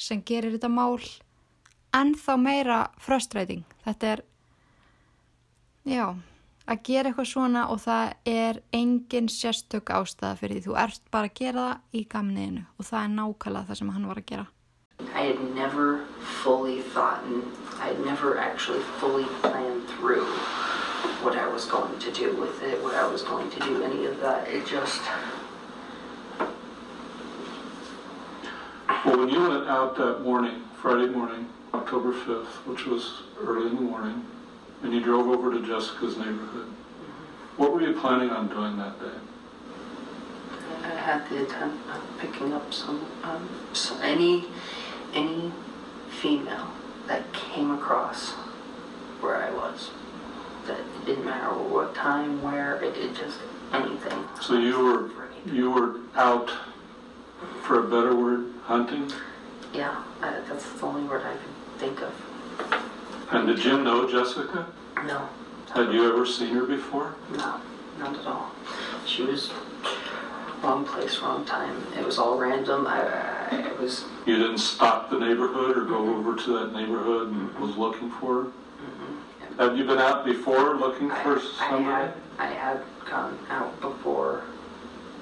Speaker 1: sem gerir þetta mál ennþá meira frustræting. Þetta er, já, að gera eitthvað svona og það er engin sérstök ástæða fyrir því. Þú ert bara að gera það í gamniðinu og það er nákvæmlega það sem hann var að gera.
Speaker 5: I had never fully thought and I had never actually fully planned through what I was going to do with it, what I was going to do, any of that. It just.
Speaker 21: Well, when you went out that morning, Friday morning, October 5th, which was early in the morning, and you drove over to Jessica's neighborhood, what were you planning on doing that day?
Speaker 5: I had the intent of picking up some, um, so any, any female that came across where I was. That it didn't matter what time, where, it, it just anything.
Speaker 21: So you were you were out, for a better word, hunting.
Speaker 5: Yeah, I, that's the only word I can think of.
Speaker 21: And did Jim know Jessica?
Speaker 5: No,
Speaker 21: Had you ever seen her before?
Speaker 5: no, not at all. She was wrong place, wrong time. It was all random. I, I it was
Speaker 21: You didn't stop the neighborhood or go over to that neighborhood and was looking for her? Have you been out before looking for
Speaker 5: I
Speaker 21: somebody?
Speaker 5: I had gone out before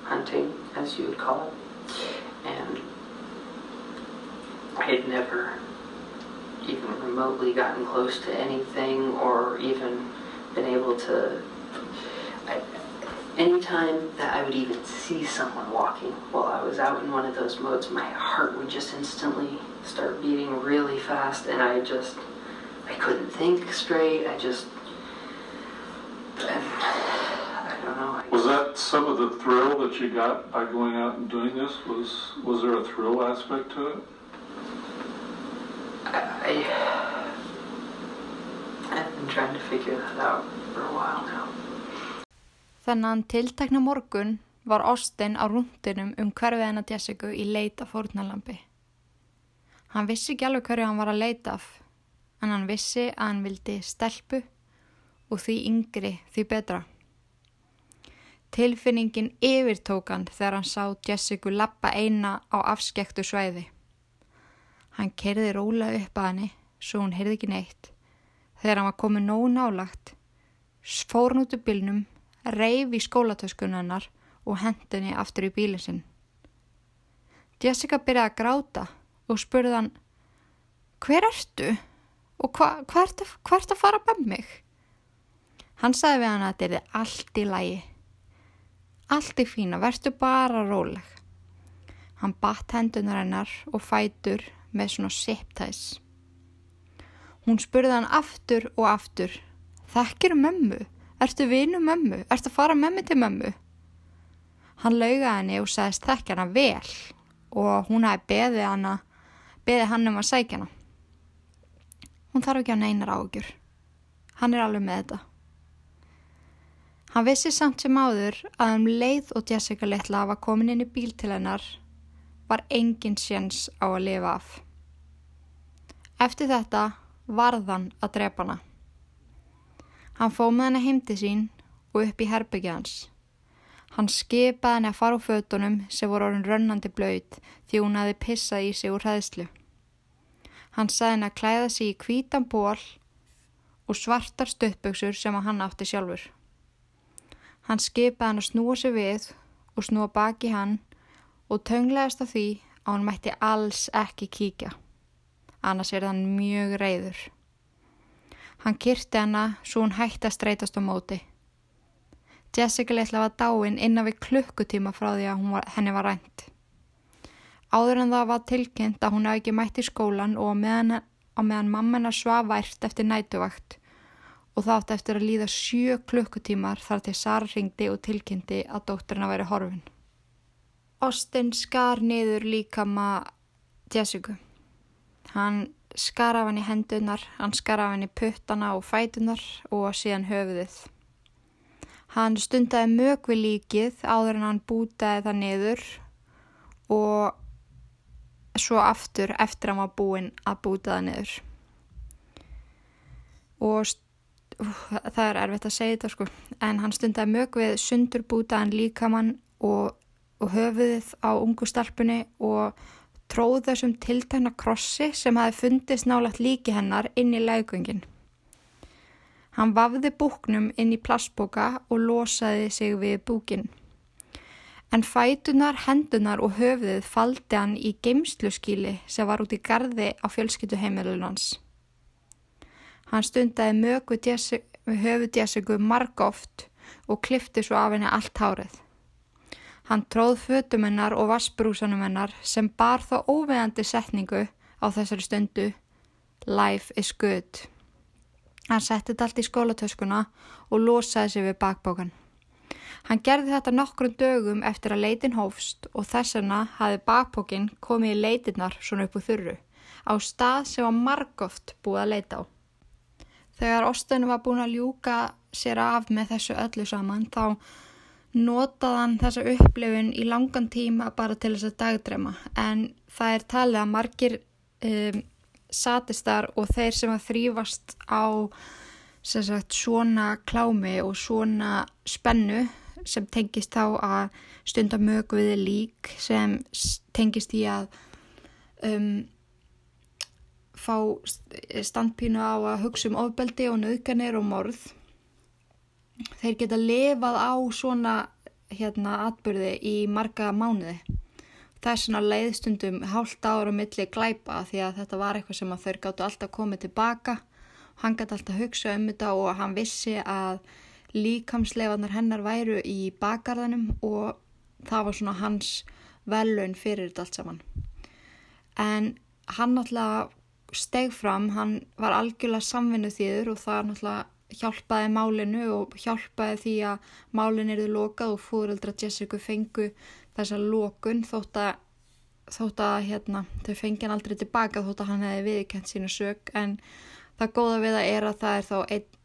Speaker 5: hunting, as you would call it, and I had never even remotely gotten close to anything or even been able to. I, anytime that I would even see someone walking while I was out in one of those modes, my heart would just instantly start beating really fast, and I just I couldn't think straight. I just I don't know. I,
Speaker 21: Was that some of the thrill that you got by going out and doing this? Was was there a thrill aspect to it?
Speaker 5: I I've been trying to figure that out for a while now.
Speaker 1: Þennan tiltekna morgun var Austin á rúndinum um hverfið hennar Jessica í leita fórnalambi. Hann vissi ekki alveg hverju hann var að leita af, en hann vissi að hann vildi stelpu og því yngri því betra. Tilfinningin yfirtók hann þegar hann sá Jessica lappa eina á afskektu svæði. Hann kerði róla upp að henni svo hún heyrði ekki neitt. Þegar hann var komið nógu nálagt, fór hann út úr bylnum, reyf í skólatöskunennar og hendunni aftur í bílinn sinn. Jessica byrjaði að gráta og spurði hann Hver ertu? Og hvað hva ert, hva ert að fara með mig? Hann sagði við hann að þetta er allt í lægi. Allt í fína, verðstu bara róleg. Hann batt hendunar hennar og fætur með svona siptæs. Hún spurði hann aftur og aftur. Þekkir mömmu? Ertu vinu mömmu? Ertu að fara mömmu til mömmu? Hann laugaði henni og sagðist þekkja hana vel og hún hafi beðið beðið hann um að sækja hana. Hún þarf ekki að neinar ágjur. Hann er alveg með þetta. Hann vissi samt sem áður að um leið og Jessica litla var komin inn í bíl til hennar var engin sjens á að lifa af. Eftir þetta varðan að drepa hana. Hann fóð með henni heimti sín og upp í herbyggja hans. Hann skipaði henni að fara á fötunum sem voru orðin rönnandi blöyt því hún hafi pissað í sig úr hæðslu. Hann sagði henni að klæða sig í kvítan ból og svartar stöttböksur sem hann átti sjálfur. Hann skipaði hann að snúa sig við og snúa baki hann og tönglegast af því að hann mætti alls ekki kíkja. Annars er hann mjög reyður. Hann kyrti hana svo hún hætti að streytast á móti. Jessica litla var dáin innan við klukkutíma frá því að var, henni var rænt. Áður en það var tilkynnt að hún hafi ekki mætt í skólan og meðan, meðan mamma svaf vært eftir nætuvakt og það átti eftir að líða sjö klukkutímar þar til Sara ringdi og tilkynnti að dótturina væri horfin. Austin skar niður líka maður Jessica. Hann skar af henni hendunar, hann skar af henni puttana og fætunar og síðan höfuðið. Hann stundaði mög við líkið áður en hann bútaði það niður og svo aftur eftir að hann var búinn að búta það niður. Og uh, það er erfitt að segja þetta sko, en hann stundaði mög við sundurbútaðan líkamann og, og höfuðið á ungu stelpunni og tróð þessum tiltækna krossi sem hafi fundist nálagt líki hennar inn í leggöngin. Hann vafði búknum inn í plastboka og losaði sig við búkin. En fætunar, hendunar og höfuðið faldi hann í geimsluskíli sem var út í gardi á fjölskyttuheimilunans. Hann stundaði mög við, við höfudjæsöku margóft og klifti svo af henni allt hárið. Hann tróð fötumennar og vassbrúsanumennar sem bar þá óveðandi setningu á þessari stundu Life is good. Hann setti þetta allt í skólatöskuna og losaði sig við bakbókan. Hann gerði þetta nokkrum dögum eftir að leitin hófst og þess vegna hafi bakbókin komið í leitinnar svona upp úr þurru á stað sem var margóft búið að leita á. Þegar Óstenu var búin að ljúka sér af með þessu öllu saman þá notaði hann þessa upplifun í langan tíma bara til þess að dagdrema en það er talið að margir um, satistar og þeir sem að þrýfast á sagt, svona klámi og svona spennu sem tengist þá að stunda mög við lík sem tengist í að um, fá standpínu á að hugsa um ofbeldi og nöðganir og morð. Þeir geta lifað á svona hérna atbyrði í marga mánuði. Það er svona leiðstundum hálft ára milli glæpa því að þetta var eitthvað sem þau gáttu alltaf komið tilbaka. Hann gæti alltaf hugsa um þetta og hann vissi að líkamsleifarnar hennar væru í bakarðanum og það var svona hans velun fyrir þetta allt saman. En hann alltaf steg fram, hann var algjörlega samvinnu þýður og það alltaf hjálpaði málinu og hjálpaði því að málinu eruðu lokað og fóreldra Jessica fengu þessa lókun þótt að, þótt að hérna, þau fengi hann aldrei tilbaka þótt að hann hefði viðkent sína sög en það góða við að er að það er þá einn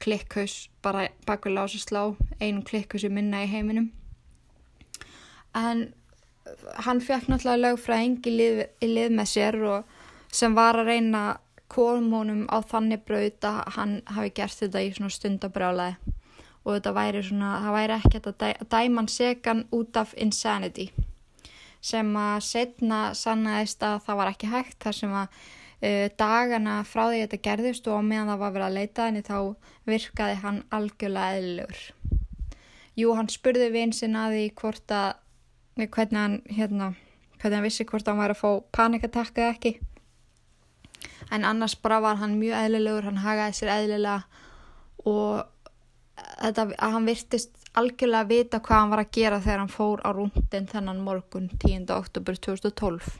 Speaker 1: klikkhaus bara bakvið lásaslá einum klikkhausi minna í heiminum. En hann fekk náttúrulega lögfræðing í lið, í lið með sér og sem var að reyna kólmónum á þannig braut að hann hafi gert þetta í svona stundabrjálaði og þetta væri svona, það væri ekkert að, dæ, að dæman segan út af insanity sem að setna sannaðist að það var ekki hægt þar sem að dagana frá því þetta gerðist og meðan það var verið að leita henni þá virkaði hann algjörlega eðlur. jú, hann spurði vinn sinna að því hvort að, hvernig hann, hérna, hvernig hann vissi hvort hann var að fá panikatakka eða ekki. En annars bara var hann mjög eðlilegur, hann hagaði sér eðlilega og þetta, hann virtist algjörlega að vita hvað hann var að gera þegar hann fór á rúndin þennan morgun 10. oktober 2012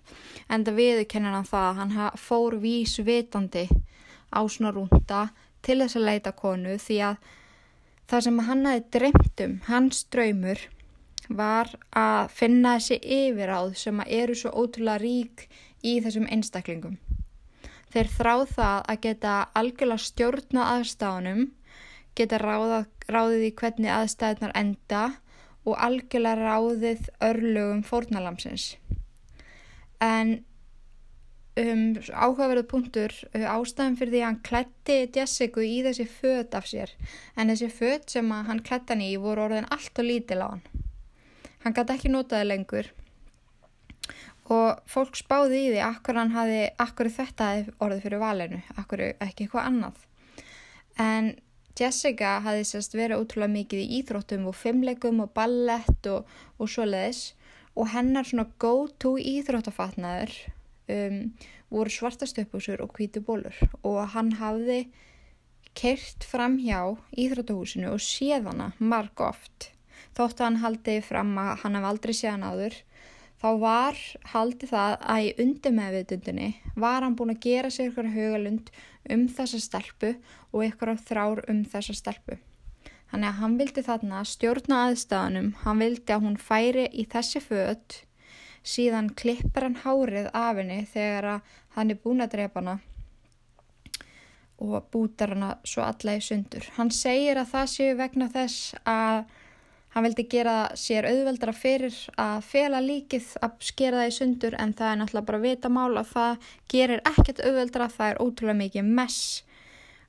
Speaker 1: en það viðkennir hann það að hann fór vísvitandi á svona rúnda til þess að leita konu því að það sem hann hafi dreymt um, hans draumur var að finna þessi yfiráð sem eru svo ótrúlega rík í þessum einstaklingum. Þeir þráð það að geta algjörlega stjórna aðstáðunum geta ráða, ráðið í hvernig aðstæðunar enda og algjörlega ráðið örlögum fórnalamsins. En um, áhugaverðu punktur uh, ástæðan fyrir því að hann klætti Jessica í þessi född af sér en þessi född sem hann klætti hann í voru orðin allt og lítil á hann. Hann gæti ekki notaði lengur og fólk spáði í því akkur hafi, akkur þetta orðið fyrir valinu, akkur ekki eitthvað annað. En Jessica hafði sérst verið ótrúlega mikið í íþróttum og fimmleikum og ballett og, og svoleiðis. Og hennar svona go-to íþróttafatnaður um, voru svartastöpusur og hvítu bólur. Og hann hafði kert fram hjá íþróttahúsinu og séð hana marg oft þóttu hann haldið fram að hann hafði aldrei séð hann áður þá var haldið það að í undir meðvitundinni var hann búin að gera sér ykkur hugalund um þessa stelpu og á þrár um þessa stelpu. Þannig að hann vildi þarna stjórna aðstæðanum, hann vildi að hún færi í þessi född, síðan klippar hann hárið af henni þegar hann er búin að drepa hana og bútar hana svo alla í sundur. Hann segir að það séu vegna þess að Hann vildi gera sér auðveldra fyrir að fela líkið að skera það í sundur en það er náttúrulega bara vita mál að það gerir ekkert auðveldra, það er ótrúlega mikið mess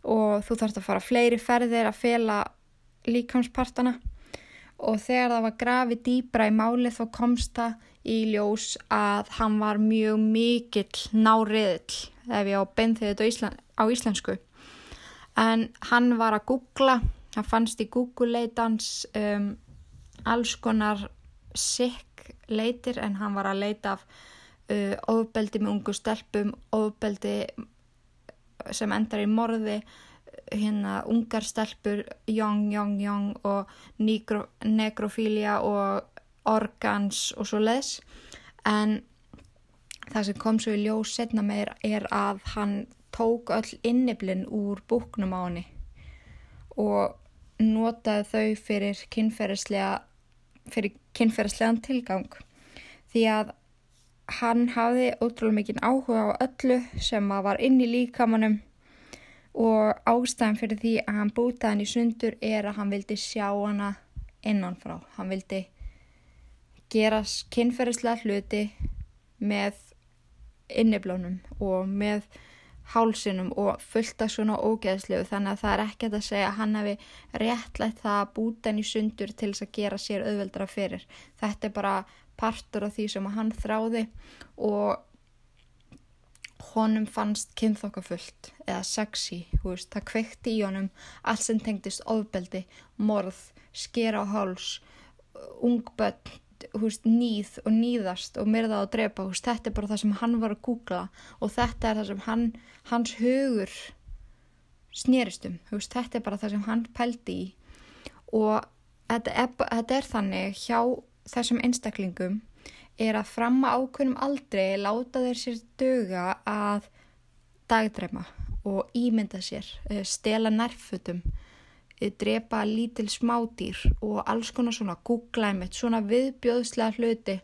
Speaker 1: og þú þarfst að fara fleiri ferðir að fela líkamspartana. Og þegar það var grafið dýbra í máli þá komst það í ljós að hann var mjög mikill náriðill ef ég á beinþið þetta Ísland, á íslensku. En hann var að googla, hann fannst í Google leitans um alls konar sikk leitir en hann var að leita af uh, ofbeldi með ungu stelpum, ofbeldi sem endar í morði, hérna ungar stelpur, young, young, young og negro, negrofília og organs og svo les en það sem kom svo í ljós setna meir er að hann tók öll inniblinn úr búknum á henni og notaði þau fyrir kynferðislega fyrir kynferðslegan tilgang því að hann hafði ótrúlega mikinn áhuga á öllu sem var inn í líkamannum og ástæðan fyrir því að hann bútaði hann í sundur er að hann vildi sjá hana innanfrá. Hann vildi gera kynferðslega hluti með inniblónum og með hálsinum og fullt af svona ógeðslegu þannig að það er ekkert að segja að hann hefði réttlætt það að búta henni sundur til þess að gera sér auðveldra fyrir. Þetta er bara partur af því sem hann þráði og honum fannst kynþokkafullt eða sexy, veist, það kvekti í honum allt sem tengdist ofbeldi, morð, skera á háls, ungbönn, húst, nýð og nýðast og myrða og drepa, húst, þetta er bara það sem hann var að googla og þetta er það sem hann, hans hugur snéristum, húst, þetta er bara það sem hann pældi í. Og þetta er, þetta er þannig hjá þessum einstaklingum er að fram að ákveðnum aldrei láta þeir sér döga að dagdreima og ímynda sér, stela nærfutum drepa lítil smádýr og alls konar svona googlæmit, svona viðbjóðslega hluti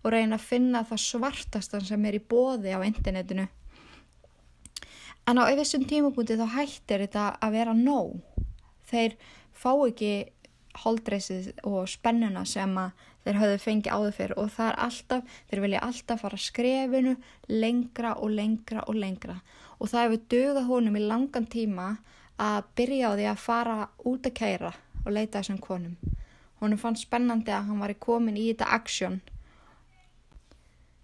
Speaker 1: og reyna að finna það svartastan sem er í bóði á internetinu. En á öfessum tímapunkti þá hættir þetta að vera nóg. Þeir fá ekki holdreysið og spennuna sem að þeir höfðu fengið áður fyrir og það er alltaf, þeir vilja alltaf fara skrefinu lengra og lengra og lengra og það hefur dögað honum í langan tíma að byrja á því að fara út að kæra og leita þessum konum. Honum fann spennandi að hann var komin í þetta aksjón.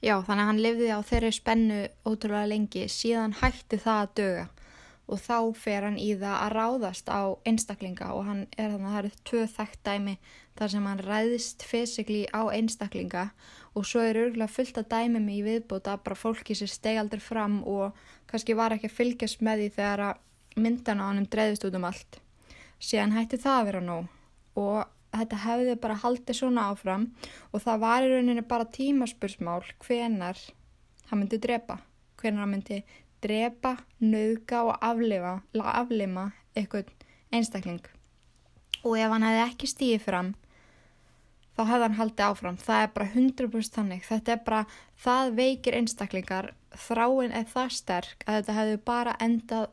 Speaker 1: Já, þannig að hann lifði á þeirri spennu ótrúlega lengi, síðan hætti það að döga og þá fer hann í það að ráðast á einstaklinga og hann er þannig að það eru tvö þekkt dæmi þar sem hann ræðist fysikli á einstaklinga og svo er örgulega fullt af dæmum í viðbúta að bara fólki sér steg aldrei fram og kannski var ekki að fylgjast með því þegar að myndan á hann dreðist út um allt. Síðan hætti það að vera nóg og þetta hefði bara haldið svona áfram og það var í rauninni bara tímaspursmál hvenar hann myndi drepa, hvenar hann myndi drepa, nauðga og aflifa, aflima eitthvað einstakling. Og ef hann hefði ekki stíðið fram, þá hefði hann haldið áfram. Það er bara 100% þannig. Þetta er bara, það veikir einstaklingar, þráin er það sterk að þetta hefði bara endað,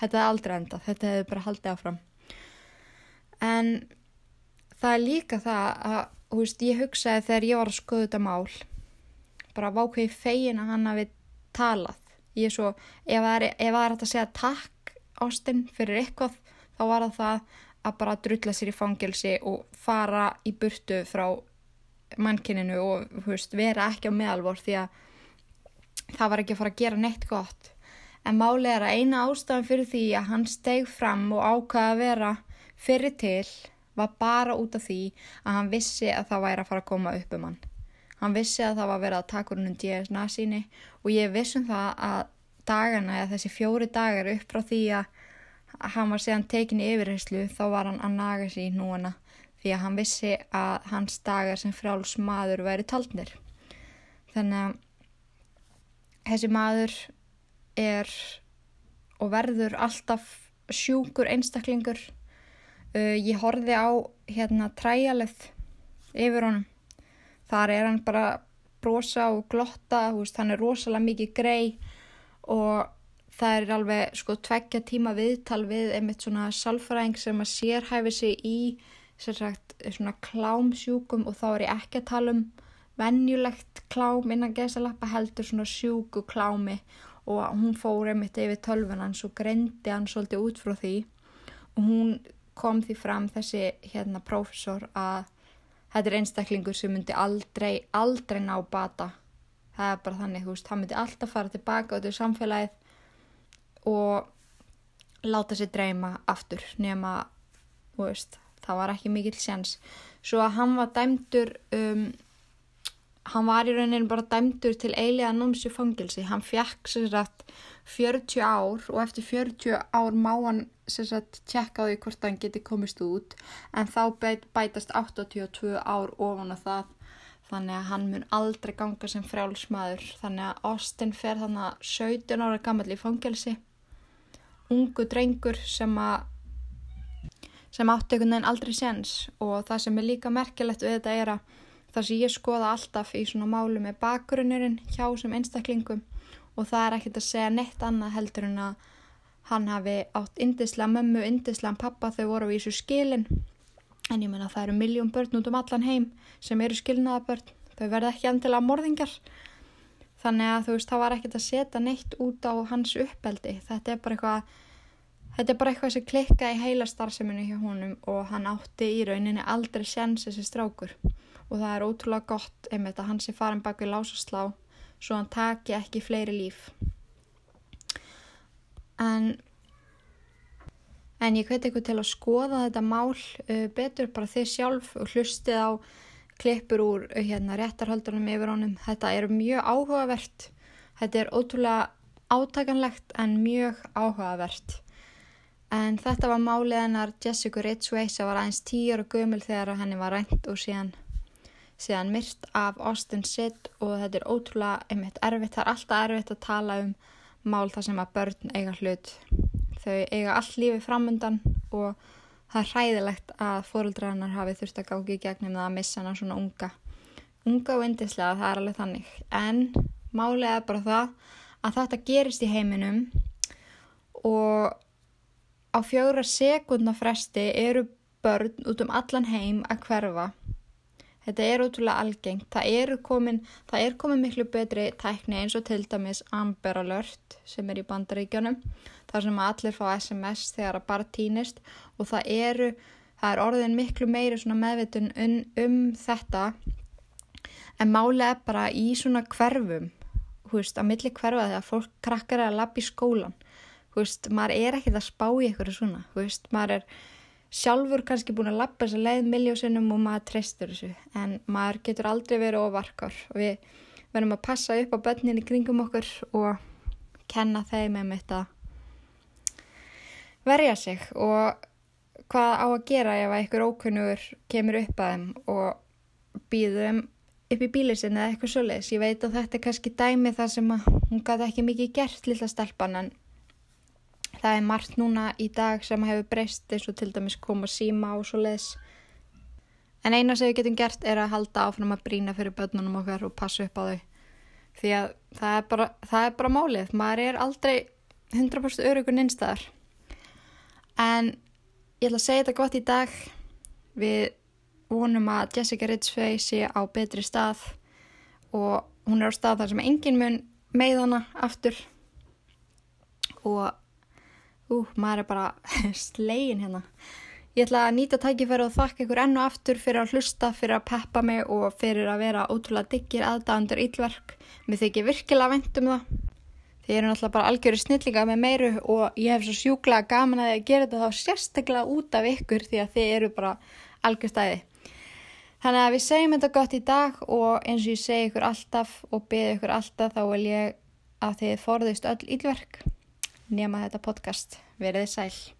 Speaker 1: þetta hefði aldrei endað, þetta hefði bara haldið áfram. En það er líka það að, veist, ég hugsaði þegar ég var að skoða þetta mál, bara vákveði fegin að hann hafi talað. Ég svo, ef það er, er að segja takk ástinn fyrir eitthvað þá var það það að bara drulla sér í fangelsi og fara í burtu frá mannkininu og veist, vera ekki á meðalvor því að það var ekki að fara að gera neitt gott en málið er að eina ástafan fyrir því að hann steg fram og ákvaða að vera fyrir til var bara út af því að hann vissi að það væri að fara að koma upp um hann Hann vissi að það var verið að taka húnum DNA síni og ég vissum það að dagana eða þessi fjóri dagar upp frá því að hann var séðan tekin í yfirheyslu þá var hann að naga sér í núana því að hann vissi að hans dagar sem fráls maður væri taldnir. Þannig að þessi maður er og verður alltaf sjúkur einstaklingur. Uh, ég horfi á hérna træjalið yfir honum þar er hann bara brosa og glotta, veist, hann er rosalega mikið grei og það er alveg sko tveggja tíma viðtal við einmitt svona salfræðing sem að sérhæfi sig í sagt, svona klámsjúkum og þá er ég ekki að tala um vennjulegt klám innan gesalappa heldur svona sjúku klámi og hún fór einmitt yfir tölvunan svo greindi hann svolítið út frá því og hún kom því fram þessi hérna prófessor að þetta er einstaklingur sem myndi aldrei, aldrei ná bata. Það er bara þannig, þú veist, hann myndi alltaf fara tilbaka út í samfélagið og láta sér dreyma aftur nema, þú veist, það var ekki mikill séns. Svo að hann var dæmdur, um, hann var í rauninni bara dæmdur til eilega námsju fangilsi. Hann fjekk sér rætt 40 ár og eftir 40 ár má hann sagt, tjekka á því hvort hann geti komist út. En þá bætast 82 ár ofan á það. Þannig að hann mun aldrei ganga sem frjálsmaður. Þannig að Austin fer þannig að 17 ára gammal í fangelsi. Ungu drengur sem að sem veginn aldrei séns. Og það sem er líka merkilegt við þetta er að það sem ég skoða alltaf í svona málu með bakgrunnurinn hjá sem einstaklingum og það er ekkert að segja neitt annað heldur en að hann hafi átt indislega mömmu, indislega pappa þau voru á ísu skilin. En ég menna það eru miljón börn út um allan heim sem eru skilnaðabörn þau verða ekki andilega morðingar þannig að þú veist það var ekkert að setja neitt út á hans uppeldi. Þetta er bara eitthvað þetta er bara eitthvað sem klikka í heila starfseminu hjá honum og hann átti í rauninni aldrei sjans þessi strákur og það er ótrúlega gott einmitt að hann sé farin bak við lásaslá svo hann taki ekki fleiri líf. En en ég hveti ykkur til að skoða þetta mál uh, betur bara þið sjálf og hlustið á klippur úr uh, hérna réttarhaldunum yfir honum. Þetta er mjög áhugavert. Þetta er ótrúlega átakanlegt en mjög áhugavert. En þetta var málið hennar Jessica Ridgway sem var aðeins tíur og gömul þegar henni var rænt og síðan síðan myrt af Austin Sitt og þetta er ótrúlega einmitt erfitt, það er alltaf erfitt að tala um mál þar sem að börn eiga hlut. Þau eiga all lífi framundan og það er hræðilegt að fóruldrarnar hafi þurft að gági í gegnum það að missa hana svona unga. Unga og indislega, það er alveg þannig. En málið er bara það að þetta gerist í heiminum og á fjóra sekundna fresti eru börn út um allan heim að hverfa Þetta er ótrúlega algengt. Það er komin, það er komin miklu betri tækni eins og til dæmis Amber Alert sem er í bandaríkjónum. Það sem allir fá SMS þegar að bara týnist og það eru, það er orðin miklu meiri meðvitun um, um þetta. En málega er bara í svona hverfum, hú veist, að milli hverfa þegar fólk krakkar að lappa í skólan. þú veist, maður er ekkert að spá í eitthvað svona, þú veist, maður er sjálfur kannski búin að lappa þessa leið miljósinnum og maður treystur þessu. En maður getur aldrei verið ofarkar og við verðum að passa upp á börnin í kringum okkur og kenna þeim um þetta verja sig. Og hvað á að gera ef einhver ókunnugur kemur upp að þeim og býðum upp í bílið sinni eða eitthvað svoleiðis. Ég veit að þetta er kannski dæmi þar sem að hún gæti ekki mikið gert lilla stelpan en það er margt núna í dag sem hefur breyst eins og til dæmis koma síma og svoleiðis. En eina sem við getum gert er að halda áfram að brína fyrir börnunum okkar og passa upp á þau. Því að það er bara, það er bara málið. Maður er aldrei 100% örugun innstæðar. En ég ætla að segja þetta gott í dag. Við vonum að Jessica Ridgway sé á betri stað og hún er á stað þar sem engin mun með hana aftur og ú, maður er bara slegin hérna. Ég ætla að nýta tækifæri og þakka ykkur ennu aftur fyrir að hlusta, fyrir að peppa mig og fyrir að vera ótrúlega diggir aðdæðandur ílverk. Mér þykir virkilega vænt um það. Þið eru náttúrulega bara algjöru snillinga með meiru og ég hef svo sjúklega gaman að að gera þetta þá sérstaklega út af ykkur því að þið eru bara algjörstæði. Þannig að við segjum þetta gott í dag og eins og ég segi ykkur alltaf og beði ykkur alltaf þá vil ég að þið forðist öll ílverk nema þetta podcast. Verðið sæl.